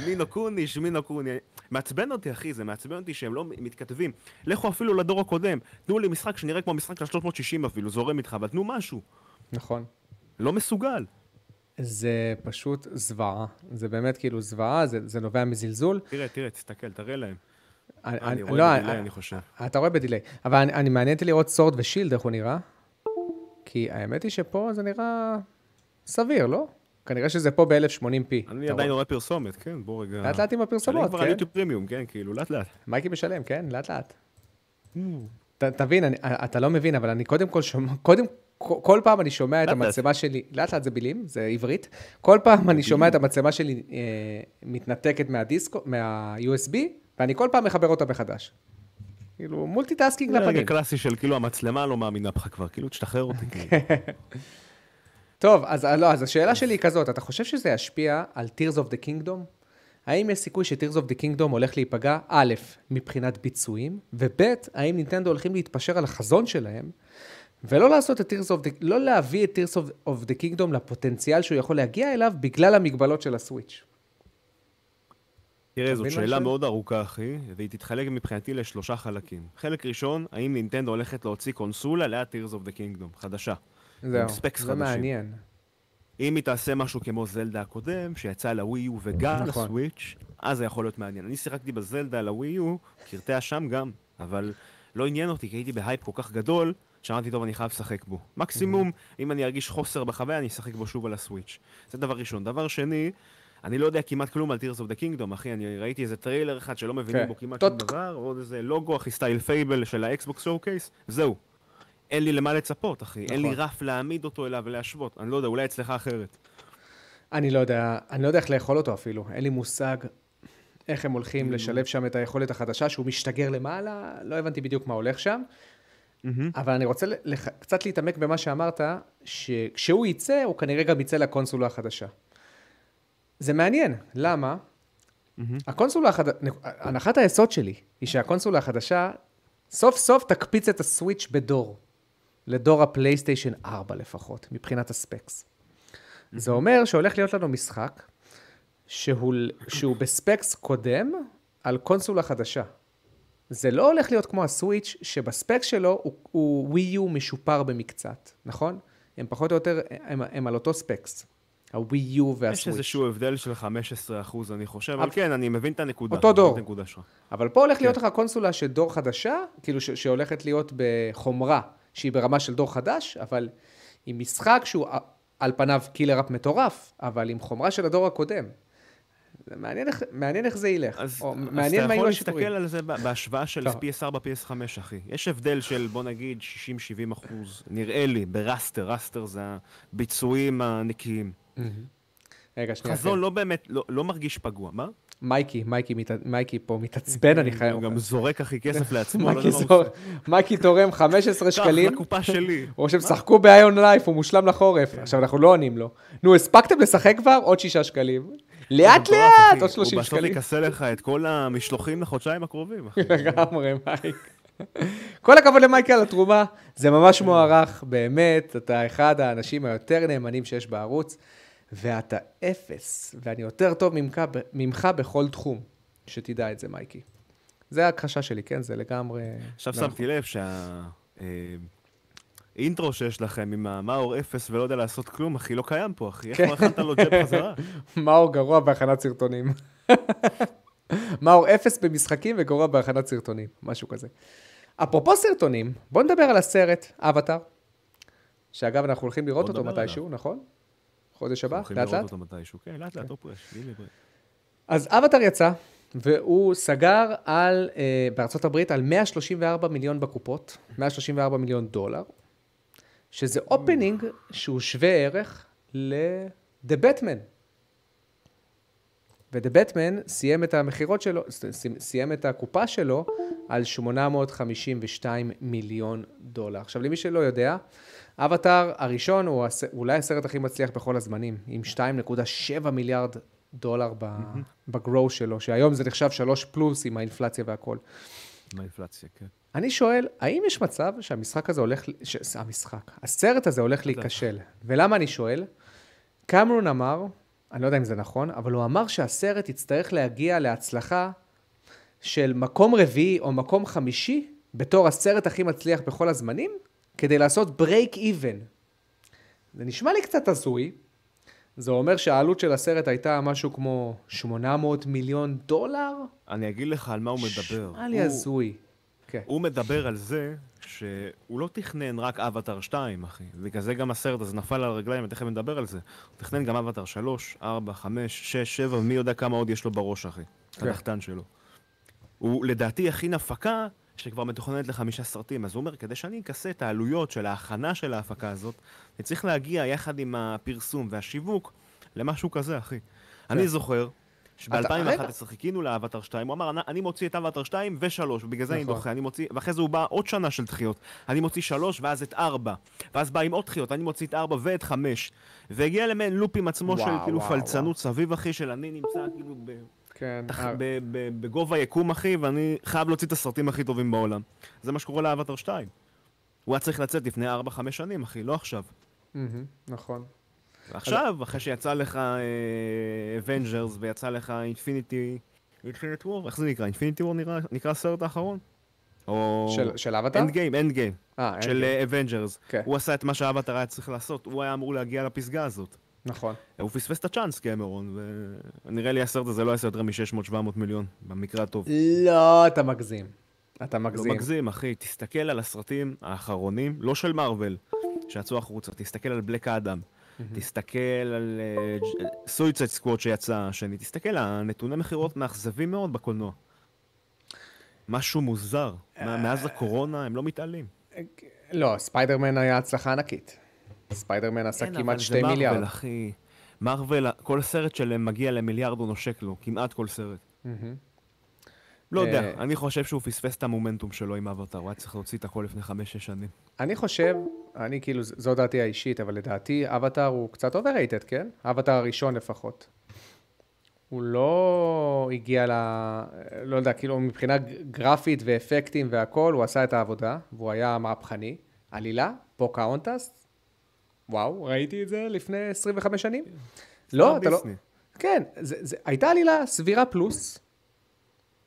מינו קוני, שמינו קוני. מעצבן אותי, אחי, זה מעצבן אותי שהם לא מתכתבים. לכו אפילו לדור הקודם, תנו לי משחק שנראה כמו משחק של 360 אפילו, זורם איתך, אבל תנו משהו. נכון. לא מסוגל. זה פשוט זוועה. זה באמת כאילו זוועה, זה, זה נובע מזלזול. תראה, תראה, תסתכל, תראה להם. אני, אני אני- רואה לא, בדיליי, אני- אני חושב. אתה רואה בדיליי. אבל אני, אני מעניין אותי לראות סורד ושילד, איך הוא נראה. כי האמת היא שפה זה נראה סביר, לא? כנראה שזה פה ב-1080p. אני עדיין רואה פרסומת, כן, בוא רגע. לאט לאט עם אני הפרסומות, כבר על כן? יוטיוב פרימיום, כן, כאילו, לאט לאט. מייקי משלם, כן? לאט לאט. ת, תבין, אני, אתה לא מבין, אבל אני קודם כל שומע, קודם, כל פעם אני שומע את. המצלמה שלי, לאט לאט זה מילים, זה עברית, כל פעם אני שומע את המצלמה שלי אה, מתנתקת מהדיסקו, מה-USB, ואני כל פעם מחבר אותה מחדש. כאילו, multitasking זה רגע לפנים. קלאסי של כאילו המצלמה לא מאמינה בך כבר, כאילו תשתחרר אותי. <laughs> טוב, אז לא, אז השאלה שלי היא כזאת, אתה חושב שזה ישפיע על Tears of the Kingdom? האם יש סיכוי ש-Tears of the Kingdom הולך להיפגע, א', מבחינת ביצועים, וב', האם נינטנדו הולכים להתפשר על החזון שלהם, ולא לעשות את Tears of the, לא להביא את Tears of, of the Kingdom לפוטנציאל שהוא יכול להגיע אליו בגלל המגבלות של הסוויץ'. תראה, זאת שאלה משהו? מאוד ארוכה, אחי, והיא תתחלק מבחינתי לשלושה חלקים. חלק ראשון, האם נינטנדו הולכת להוציא קונסולה ליד Tears of the Kingdom, חדשה. זהו, specs זה חדשים. מעניין. אם היא תעשה משהו כמו זלדה הקודם, שיצא לווי יו וגם נכון. לסוויץ', אז זה יכול להיות מעניין. אני שיחקתי בזלדה על הווי יו, קרטע שם גם, אבל לא עניין אותי, כי הייתי בהייפ כל כך גדול, שאמרתי, טוב, אני חייב לשחק בו. מקסימום, אם אני ארגיש חוסר בחוויה, אני אשחק בו שוב על הסוויץ'. זה דבר ראשון. דבר שני, אני לא יודע כמעט כלום על Tears of the Kingdom, אחי, אני ראיתי איזה טריילר אחד שלא מבינים כן. בו כמעט. שום דבר, עוד איזה לוגו, אחי, סטייל Fable של ה Xbox showcase, זהו. אין לי למה לצפות, אחי. אין לי נכון. רף להעמיד אותו אליו ולהשוות. אני לא יודע, אולי אצלך אחרת. אני לא יודע, אני לא יודע איך לאכול אותו אפילו, אין לי מושג איך הם הולכים לשלב שם את היכולת החדשה, שהוא משתגר למעלה, לא הבנתי בדיוק מה הולך שם. אבל אני רוצה לח... קצת להתעמק במה שאמרת, שכשהוא יצא, הוא כנראה גם יצא לקונסולה החדשה. זה מעניין, למה? הקונסולה החדשה, הנחת היסוד שלי היא שהקונסולה החדשה סוף סוף תקפיץ את הסוויץ' בדור, לדור הפלייסטיישן 4 לפחות, מבחינת הספקס. זה אומר שהולך להיות לנו משחק שהוא, שהוא בספקס קודם על קונסולה חדשה. זה לא הולך להיות כמו הסוויץ', שבספקס שלו הוא, הוא ווי יו משופר במקצת, נכון? הם פחות או יותר, הם, הם על אותו ספקס. הווי יו יש והסוויץ'. איזשהו הבדל של 15% אני חושב, אבל כן, אני מבין את הנקודה. אותו דור. את הנקודה שלך. אבל פה הולך להיות לך קונסולה של דור חדשה, כאילו שהולכת להיות בחומרה שהיא ברמה של דור חדש, אבל עם משחק שהוא ע- על פניו קילר אפ מטורף, אבל עם חומרה של הדור הקודם. זה מעניין איך, מעניין איך זה ילך. אז, או, אז מעניין אתה יכול להסתכל. על זה בהשוואה של טוב. PS4, PS5, אחי. יש הבדל של, בוא נגיד, 60-70 אחוז, נראה לי, ב raster, raster זה הביצועים הנקיים. רגע, שנייה. חזון כן. לא באמת, לא, לא מרגיש פגוע. מה? מייקי, מייקי. מייקי פה מתעצבן, אני חייב... הוא גם זורק, אחי, כסף לעצמו, לא מייקי, זור... מייקי תורם 15 קח, שקלים, לקופה שלי. <laughs> הוא חושב, שחקו ב-High on Life, הוא מושלם לחורף. עכשיו, אנחנו לא עונים לו. נו, הספקתם לשחק כבר? עוד 6 שקלים. לאט. לאט, עוד 30 הוא בסוף שקלים. יכסה לך את כל המשלוחים לחודשיים הקרובים, אחי. לגמרי, מייק. כל הכבוד למייקי על התרומה, זה ממש מוערך, באמת, אתה אחד האנשים היותר נאמנים שיש בערוץ, ואתה אפס, ואני יותר טוב ממך, ממך בכל תחום, שתדע את זה, מייקי. זה ההכחשה שלי, כן? זה לגמרי... עכשיו נכון. שמתי לב שהאינטרו שיש לכם עם המאור אפס ולא יודע לעשות כלום, אחי, לא קיים פה, אחי. איך כן. לא הכנת לו ג'ב חזרה? <laughs> מאור גרוע בהכנת סרטונים. <laughs> מאור אפס במשחקים וגרוע בהכנת סרטונים, משהו כזה. אפרופו סרטונים, בוא נדבר על הסרט, אבטאר, שאגב, אנחנו הולכים לראות אותו מתישהו, נכון? חודש הבא, הולכים לאט לראות לאט. אותו מתישהו. כן, לאט לאט, לא מברק. אז אבטאר יצא, והוא סגר על, אה, בארצות הברית על 134 מיליון בקופות, 134 מיליון דולר, שזה opening שהוא שווה ערך ל-The Batman. ו-The Batman סיים את המכירות שלו, סיים את הקופה שלו על 852 מיליון דולר. עכשיו, למי שלא יודע, אבטאר הראשון הוא הס- אולי הסרט הכי מצליח בכל הזמנים, עם 2.7 מיליארד דולר ב- בגרו שלו, שהיום זה נחשב 3 פלוס עם האינפלציה והכל. עם האינפלציה, כן. אני שואל, האם יש מצב שהמשחק הזה הולך, ש... המשחק, הסרט הזה הולך להיכשל? ולמה אני שואל? קמרון אמר, אני לא יודע אם זה נכון, אבל הוא אמר שהסרט יצטרך להגיע להצלחה של מקום רביעי או מקום חמישי בתור הסרט הכי מצליח בכל הזמנים, כדי לעשות ברייק איבן. זה נשמע לי קצת הזוי. זה אומר שהעלות של הסרט הייתה משהו כמו 800 מיליון דולר? אני אגיד לך על מה הוא מדבר. נשמע לי הזוי. כן. הוא מדבר על זה שהוא לא תכנן רק אבטאר 2, אחי. בגלל זה גם הסרט הזה נפל על הרגליים, ותכף נדבר על זה. הוא תכנן גם אבטאר 3, 4, 5, 6, 7, ומי יודע כמה עוד יש לו בראש, אחי. כן. התחתן שלו. הוא לדעתי הכין הפקה שכבר מתוכננת לחמישה סרטים, אז הוא אומר, כדי שאני אכסה את העלויות של ההכנה של ההפקה הזאת, אני צריך להגיע יחד עם הפרסום והשיווק למשהו כזה, אחי. אני זוכר שב-2011 חיכינו לאבטר 2, הוא אמר, "אני- מוציא את אבטר 2 ו-3, ובגלל זה אני נכון. דוחה, אני מוציא, ואחרי זה הוא בא עוד שנה של דחיות. אני מוציא 3 ואז את 4, ואז בא עם עוד דחיות, אני מוציא את 4 ואת 5, והגיע למעין לופ עם עצמו של כאילו פלצנות סביב, אחי, של אני נמצא כאילו ב... כן. תח- אה, ב- ב- בגובה יקום, אחי, ואני חייב להוציא את הסרטים הכי טובים בעולם. זה מה שקורה לאבטר 2. הוא היה צריך לצאת לפני 4-5 שנים, אחי, לא עכשיו. נכון. עכשיו, אחרי שיצא לך Avengers ויצא לך Infinity... Infinite War? איך זה נקרא? Infinity War נקרא הסרט האחרון? או... של- של אבטאר? Endgame, Endgame. אה, אין של. Avengers. כן. הוא עשה את מה שהאבטר היה צריך לעשות, הוא היה אמור להגיע לפסגה הזאת. נכון. הוא פספס את ה chance, קמרון, ונראה לי הסרט הזה לא יעשה יותר מ-600-700 מיליון, במקרה הטוב. לא, אתה מגזים. אתה לא מגזים. מגזים, אחי. תסתכל על הסרטים האחרונים, לא של מארוול, שיצאו החוצה. תסתכל על Black Adam. תסתכל על Suicide Squad שיצא השני. תסתכל, הנתוני מכירות מאכזבים מאוד בקולנוע. משהו מוזר. מה- מאז הקורונה הם לא מתעלים. לא, ספיידרמן היה הצלחה ענקית. ספיידרמן עשה כן, כמעט אבל זה שתי מיליארד. מארוול, אחי. מארוול, כל סרט שלהם מגיע למיליארד או נושק לו. כמעט כל סרט. לא אה, יודע, אני חושב שהוא פספס את המומנטום שלו עם אבטר, הוא היה צריך להוציא את הכל לפני חמש-שש שנים. אני חושב, אני כאילו, זו דעתי האישית, אבל לדעתי אבטאר הוא קצת overrated, כן? אבטאר הראשון לפחות. הוא לא הגיע ל... לא יודע, כאילו מבחינה גרפית ואפקטים והכול, הוא עשה את העבודה, והוא היה מהפכני. עלילה, פוקהונטס, וואו, ראיתי את זה לפני 25 שנים. לא, אתה לא... כן, זה, זה, הייתה עלילה סבירה פלוס.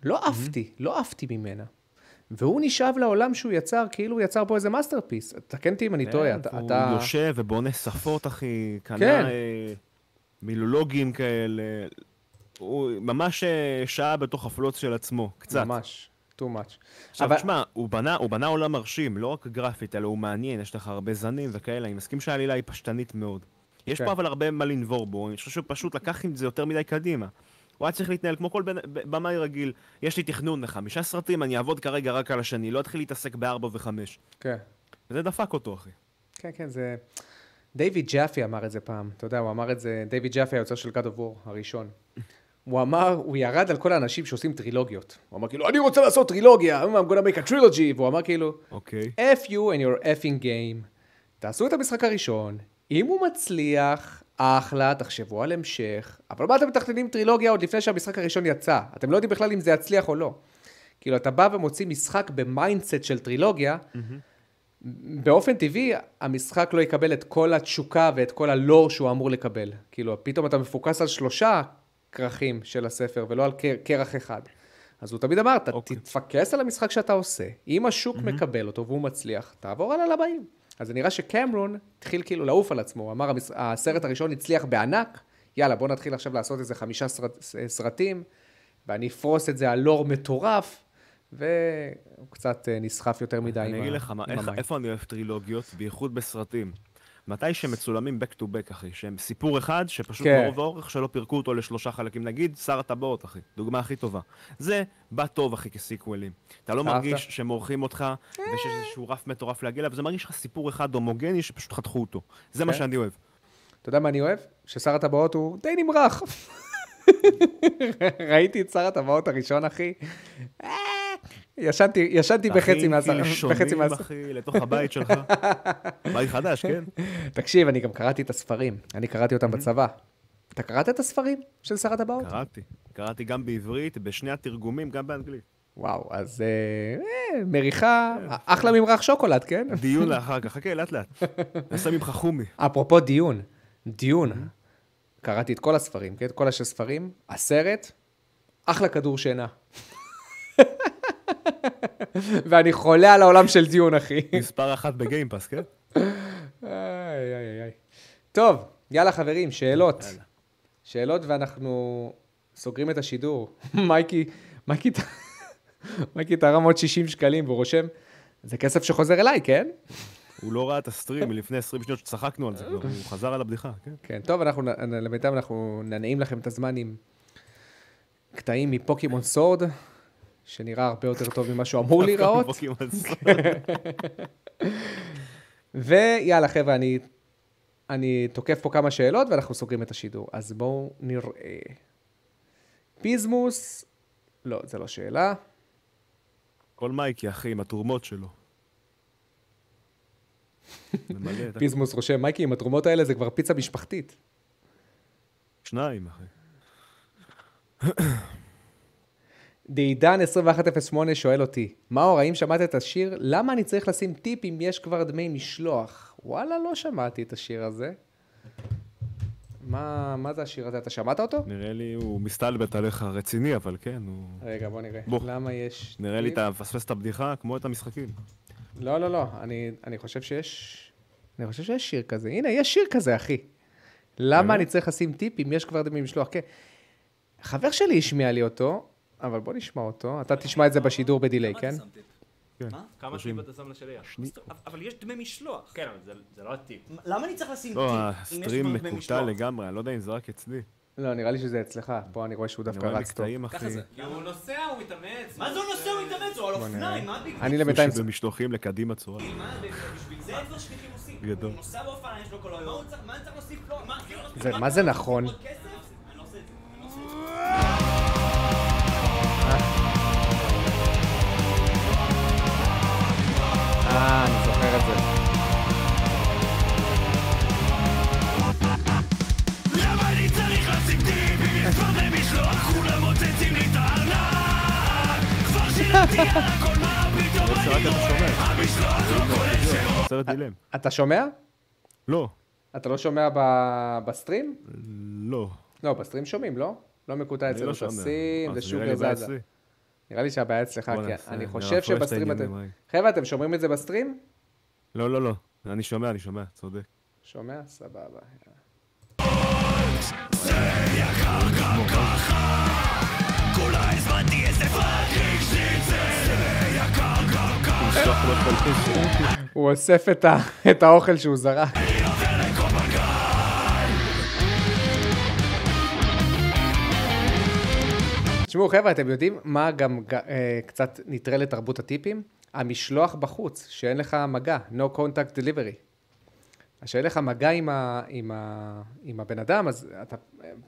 לא עפתי, לא עפתי ממנה. והוא נשאב לעולם שהוא יצר, כאילו הוא יצר פה איזה masterpiece. תקן אותי אם אני טועה, כן, אתה... והוא אתה... יושב ובונה שפות, אחי, כן. קנה אה, מילולוגים כאלה. הוא ממש אה, שהה בתוך הפלוץ של עצמו, קצת. ממש, too much. עכשיו, אבל- תשמע, הוא בנה, הוא בנה עולם מרשים, לא רק גרפית, אלא הוא מעניין, יש לך הרבה זנים וכאלה, אני מסכים שהעלילה היא פשטנית מאוד. יש כן. פה אבל הרבה מה לנבור בו, אני חושב שהוא פשוט לקח עם זה יותר מדי קדימה. הוא היה צריך להתנהל כמו כל במאי רגיל. יש לי תכנון לחמישה סרטים, אני אעבוד כרגע רק על השני, לא אתחיל להתעסק בארבע וחמש. כן, וזה דפק אותו, אחי. כן, כן, זה... דיוויד ג'אפי אמר את זה פעם, אתה יודע, הוא אמר את זה, דיוויד ג'אפי היוצר של God of War הראשון. <laughs> הוא אמר, הוא ירד על כל האנשים שעושים טרילוגיות. הוא אמר כאילו, אני רוצה לעשות טרילוגיה, I'm gonna make a trilogy, והוא אמר כאילו, אוקיי. F you and your effing game. תעשו את המשחק הראשון, אם הוא מצליח, אחלה, תחשבו על המשך, אבל מה אתם מתכננים טרילוגיה עוד לפני שהמשחק הראשון יצא? אתם לא יודעים בכלל אם זה יצליח או לא. כאילו, אתה בא ומוציא משחק ב mindset של טרילוגיה, באופן טבעי, המשחק לא יקבל את כל התשוקה ואת כל הלור שהוא אמור לקבל. כאילו, פתאום אתה מפוקס על שלושה כרכים של הספר, ולא על כרך אחד. אז הוא תמיד אמר, אתה אוקיי. תתפקס על המשחק שאתה עושה, אם השוק מקבל אותו והוא מצליח, תעבור הלאה לבאים. אז זה נראה שקמרון התחיל כאילו לעוף על עצמו, הוא אמר, הסרט הראשון הצליח בענק, יאללה, בוא נתחיל עכשיו לעשות איזה חמישה סרט, סרטים, ואני אפרוס את זה על לור מטורף, והוא קצת אה, נסחף יותר מדי עם אני ה- אגיד לך, המים. איפה אני אוהב טרילוגיות, בייחוד בסרטים. מתי שמצולמים back to back, אחי, שהם סיפור אחד, שפשוט כן. מרוב האורך שלא פירקו אותו לשלושה חלקים. נגיד, שר הטבעות, אחי, דוגמה הכי טובה. זה בא טוב, אחי, כסיקוולים. אתה לא? מרגיש שמורחים אותך, ויש איזשהו רף מטורף להגיע אליו, זה מרגיש לך סיפור אחד הומוגני שפשוט חתכו אותו. זה מה כן. שאני אוהב. אתה יודע מה אני אוהב? ששר הטבעות הוא די נמרח. <laughs> ראיתי את שר הטבעות הראשון, אחי. ישנתי, ישנתי בחצי מהסרט. קלשונים, מהסרט. אחי, לתוך הבית שלך. בית חדש, כן? תקשיב, אני גם קראתי את הספרים. אני קראתי אותם בצבא. אתה קראת את הספרים של שר הטבעות? קראתי. קראתי גם בעברית, בשני התרגומים, גם באנגלית. וואו, אז אה, אה, מריחה, אחלה ממרח שוקולד, כן? דיון <laughs> לאחר כך, חכה, לאט לאט. נעשה ממך חומי. אפרופו דיון, דיון, קראתי את כל הספרים, כן? את כל השש ספרים, הסרט, אחלה כדור שינה. <laughs> ואני חולה על העולם של דיון, אחי. מספר אחת בגיימפאס, כן? איי, איי, איי. טוב, יאללה חברים, שאלות. יאללה. שאלות ואנחנו סוגרים את השידור. <laughs> מייקי, מייקי, <laughs> מייקי תרם עוד 60 שקלים והוא רושם, זה כסף שחוזר אליי, כן? הוא לא ראה את הסטרים מלפני 20 שניות שצחקנו על זה כבר, הוא חזר על הבדיחה, כן? כן, טוב, אנחנו, למיטב אנחנו ננעים לכם את הזמן עם קטעים מפוקימון סורד, שנראה הרבה יותר טוב ממה שהוא אמור להיראות. <laughs> ויאללה, חבר'ה, אני, אני תוקף פה כמה שאלות ואנחנו סוגרים את השידור. אז בואו נראה. פיזמוס, לא, זה לא שאלה. כל מייקי, אחי, עם התרומות שלו. פיזמוס רושם, מייקי, עם התרומות האלה זה כבר פיצה משפחתית. שניים, אחי. דעידן 2108 שואל אותי, מאור, האם שמעת את השיר? למה אני צריך לשים טיפ אם יש כבר דמי משלוח? וואלה, לא שמעתי את השיר הזה. מה, מה זה השיר הזה? אתה שמעת אותו? נראה לי הוא מסתלבט עליך רציני, אבל כן, הוא... רגע, בוא נראה. בוא. למה יש... נראה לי? אתה מפספס את הבדיחה כמו את המשחקים. לא, לא, לא, אני, אני חושב שיש... אני חושב שיש שיר כזה. הנה, יש שיר כזה, אחי. למה באמת? אני צריך לשים טיפ אם יש כבר דמי משלוח? כן. חבר שלי השמיע לי אותו, אבל בוא נשמע אותו. אתה תשמע את זה בשידור בדיליי, כן? טיפ? כן. מה? כמה. טיפ אתה שם לשליח? אבל יש דמי משלוח. כן, אבל זה- זה לא הטיפ. למה אני צריך לשים טיפ? לא, אם יש הסטרים מקוטע? לגמרי, אני לא יודע אם זה רק אצלי. לא, נראה לי שזה אצלך. פה אני רואה שהוא דווקא רץ טוב. ככה זה. הוא נוסע, הוא מתאמץ. מה זה הוא נוסע, הוא מתאמץ? הוא על. אופניים, מה בגלל? אני לבינתיים... סושי במשלוחים לקדימה צורה. זה, בשביל זה כבר שליחים עושים. גדול. הוא נוסע באופניים שלו כל היום. מה הוא צריך- להוסיף לו? זה- מה זה נכון? זה אני אתה רואה שומע. המשלוח לא. אתה שומע? לא, אתה לא שומע ב- בסטרים? לא. לא, בסטרים שומעים, לא? לא מקוטע אצלנו לא לי בעיה זזה. נראה לי שהבעיה אצלך, כי אני חושב את שבסטרים אתם... חבר'ה, אתם שומעים את זה בסטרים? לא, לא, לא. אני שומע, אני שומע, צודק. שומע? סבבה. הוא אוסף את האוכל שהוא זרק. תשמעו, חבר'ה, אתם יודעים מה גם אה, קצת נטרל את תרבות הטיפים? המשלוח בחוץ, שאין לך מגע, no contact delivery. אז שאין לך מגע עם, ה, עם, ה, עם הבן אדם, אז אתה,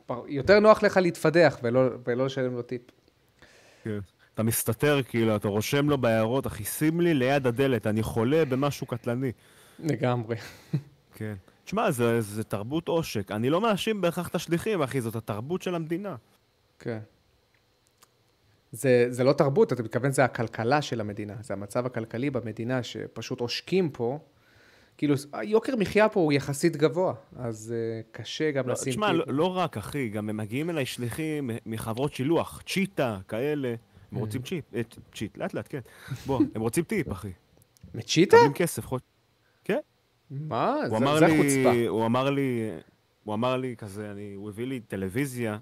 פר- יותר נוח לך להתפדח ולא, ולא לשלם לו טיפ. כן. אתה מסתתר, כאילו, אתה רושם לו בהערות, אחי, שים לי ליד הדלת, אני חולה במשהו קטלני. לגמרי. כן. תשמע, זה, זה תרבות עושק. אני לא מאשים בהכרח את השליחים, אחי, זאת התרבות של המדינה. כן. זה, זה לא תרבות, אתה מתכוון, זה הכלכלה של המדינה. זה המצב הכלכלי במדינה, שפשוט עושקים פה. כאילו, יוקר מחיה פה הוא יחסית גבוה, אז uh, קשה גם לא, לשים... תשמע, טיפ. לא, לא רק, אחי, גם הם מגיעים אליי שליחים מחברות שילוח, צ'יטה, כאלה. הם רוצים צ'יפ, אה, צ'יט, לאט לאט, כן. בוא, <laughs> הם רוצים טיפ, אחי. מצ'יטה? מקבלים כסף, חוד... כן. מה? זה, זה לי, חוצפה. הוא אמר לי, הוא אמר לי כזה, אני, הוא הביא לי טלוויזיה.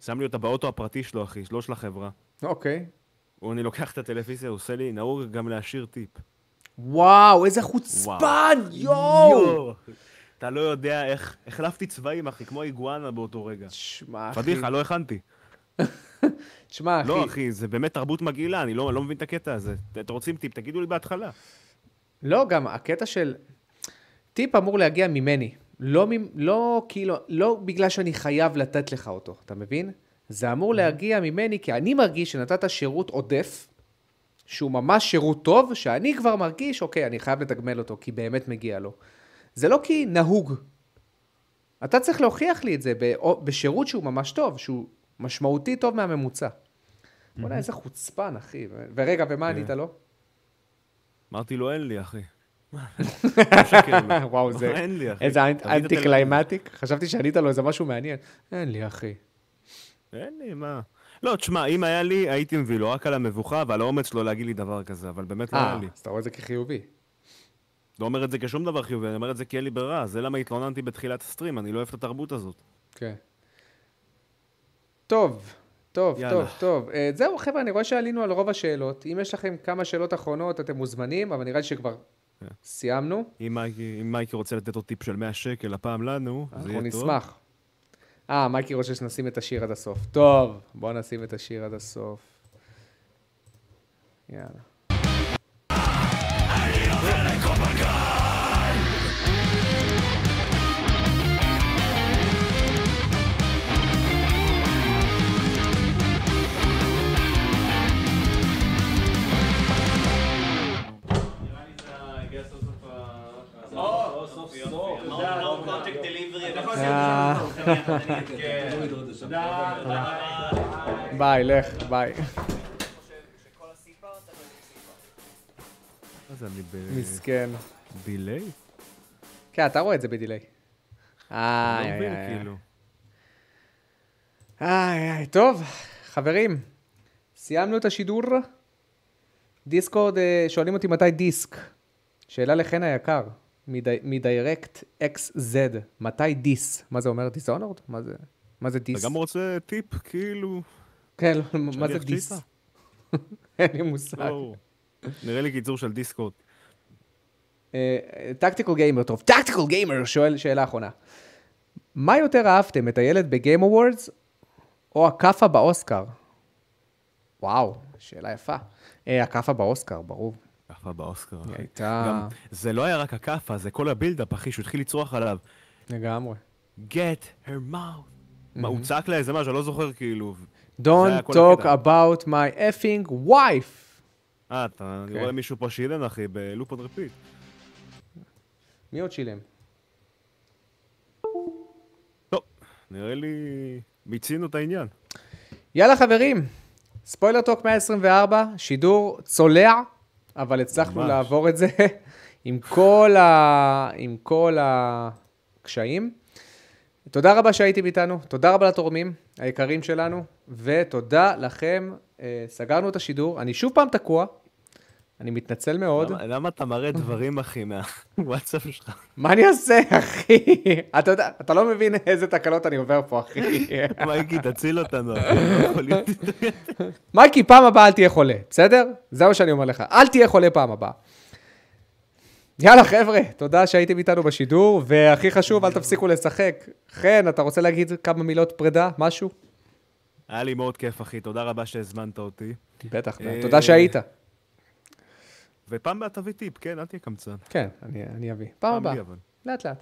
שם לי אותה באוטו הפרטי שלו, אחי, לא של החברה. אוקיי. הוא, אני לוקח את הטלוויזיה, הוא עושה לי, נהוג גם להשאיר טיפ. וואו, איזה חוצפן, יואו! אתה לא יודע איך, החלפתי צבעים, אחי, כמו איגואנה באותו רגע. תשמע, אחי. פדיחה, לא הכנתי. <laughs> תשמע, אחי. לא, אחי, זה באמת תרבות מגעילה, אני לא, לא מבין את הקטע הזה. אתם רוצים טיפ, תגידו לי בהתחלה. לא, גם הקטע של... טיפ אמור להגיע ממני. לא, לא כאילו, לא בגלל שאני חייב לתת לך אותו, אתה מבין? זה אמור להגיע ממני כי אני מרגיש שנתת שירות עודף, שהוא ממש שירות טוב, שאני כבר מרגיש, אוקיי, אני חייב לתגמל אותו, כי באמת מגיע לו. זה לא כי נהוג. אתה צריך להוכיח לי את זה בשירות שהוא ממש טוב, שהוא משמעותי טוב מהממוצע. בוא'נה, איזה חוצפן, אחי. ורגע, ומה ענית לו? אמרתי לו, אין לי, אחי. <laughs> וואו, זה... אין לי, אחי. איזה anti-climactic? חשבתי שענית לו איזה משהו מעניין. אין לי, אחי. אין לי, מה? לא, תשמע, אם היה לי, הייתי מביא לו רק על המבוכה ועל האומץ שלו להגיד לי דבר כזה, אבל באמת לא היה אה, לי. אז אתה רואה את זה כחיובי. לא אומר את זה כשום דבר חיובי, אני אומר את זה כי אין לי ברירה. זה למה התלוננתי בתחילת ה stream, אני לא אוהב את התרבות הזאת. כן. טוב, טוב, יאללה. טוב, טוב. אה, זהו, חבר'ה, אני רואה שעלינו על רוב השאלות. אם יש לכם כמה שאלות אחרונות, אתם מוזמנים, אבל נראה לי שכבר כן. סיימנו. אם מייקי, אם מייקי רוצה לתת עוד טיפ של 100 שקל הפעם לנו, זה אנחנו יהיה טוב. נשמח. אה, מייקי רוצה שנשים את השיר עד הסוף. טוב, בואו נשים את השיר עד הסוף. יאללה. ביי, לך, ביי. מסכן. delay? כן, אתה רואה את זה ב delay. איי, לא איי, איי. כאילו. איי, איי, טוב, חברים, סיימנו את השידור. דיסקורד, אה, שואלים אותי מתי דיסק. שאלה לחן היקר, מ Direct XZ, מתי דיס? מה זה אומר? Dishonored? מה זה? מה זה דיס? אתה גם רוצה טיפ, כאילו... כן, <laughs> מה זה דיס? <laughs> אין לי מושג. נראה לי קיצור של דיסקורד. Tactical Gamer, טוב, Tactical Gamer שואל שאלה אחרונה. מה יותר אהבתם, את הילד ב Game Awards או הכאפה באוסקר? וואו, שאלה יפה. אה, הכאפה באוסקר, ברור. כאפה באוסקר. היא. הייתה... גם, זה לא היה רק הכאפה, זה כל ה build-up, אחי, שהוא התחיל לצרוח עליו. לגמרי. get her mouth. מה, הוא צעק לה איזה משהו, אני לא זוכר, כאילו. Don't talk הקטע. about my effing wife. אה, אתה, אני כן. רואה מישהו פה שילם, אחי, ב loop on repeat. מי עוד שילם? טוב, נראה לי... מיצינו את העניין. יאללה חברים, ספוילר טוק 124, שידור צולע, אבל הצלחנו ממש. לעבור את זה <laughs> עם כל, ה... עם כל הקשיים. תודה רבה שהייתם איתנו, תודה רבה לתורמים היקרים שלנו, ותודה לכם. אה, סגרנו את השידור, אני שוב פעם תקוע, אני מתנצל מאוד. למה- למה אתה מראה דברים, אחי, מהוואטסאפ שלך? מה אני אעשה, אחי? אתה יודע, אתה לא מבין איזה תקלות אני עובר פה, אחי. <laughs> מייקי, תציל אותנו. לא. מייקי, פעם הבאה אל תהיה חולה, בסדר? זה מה שאני אומר לך, אל תהיה חולה פעם הבאה. יאללה, חבר'ה, תודה שהייתם איתנו בשידור, והכי חשוב, אל תפסיקו לשחק. חן, אתה רוצה להגיד כמה מילות פרידה? משהו? היה לי מאוד כיף, אחי, תודה רבה שהזמנת אותי. בטח, אה, תודה שהיית. ופעם הבאה תביא טיפ, כן? אל תהיה קמצן. כן, אני אביא. פעם הבאה. לאט לאט.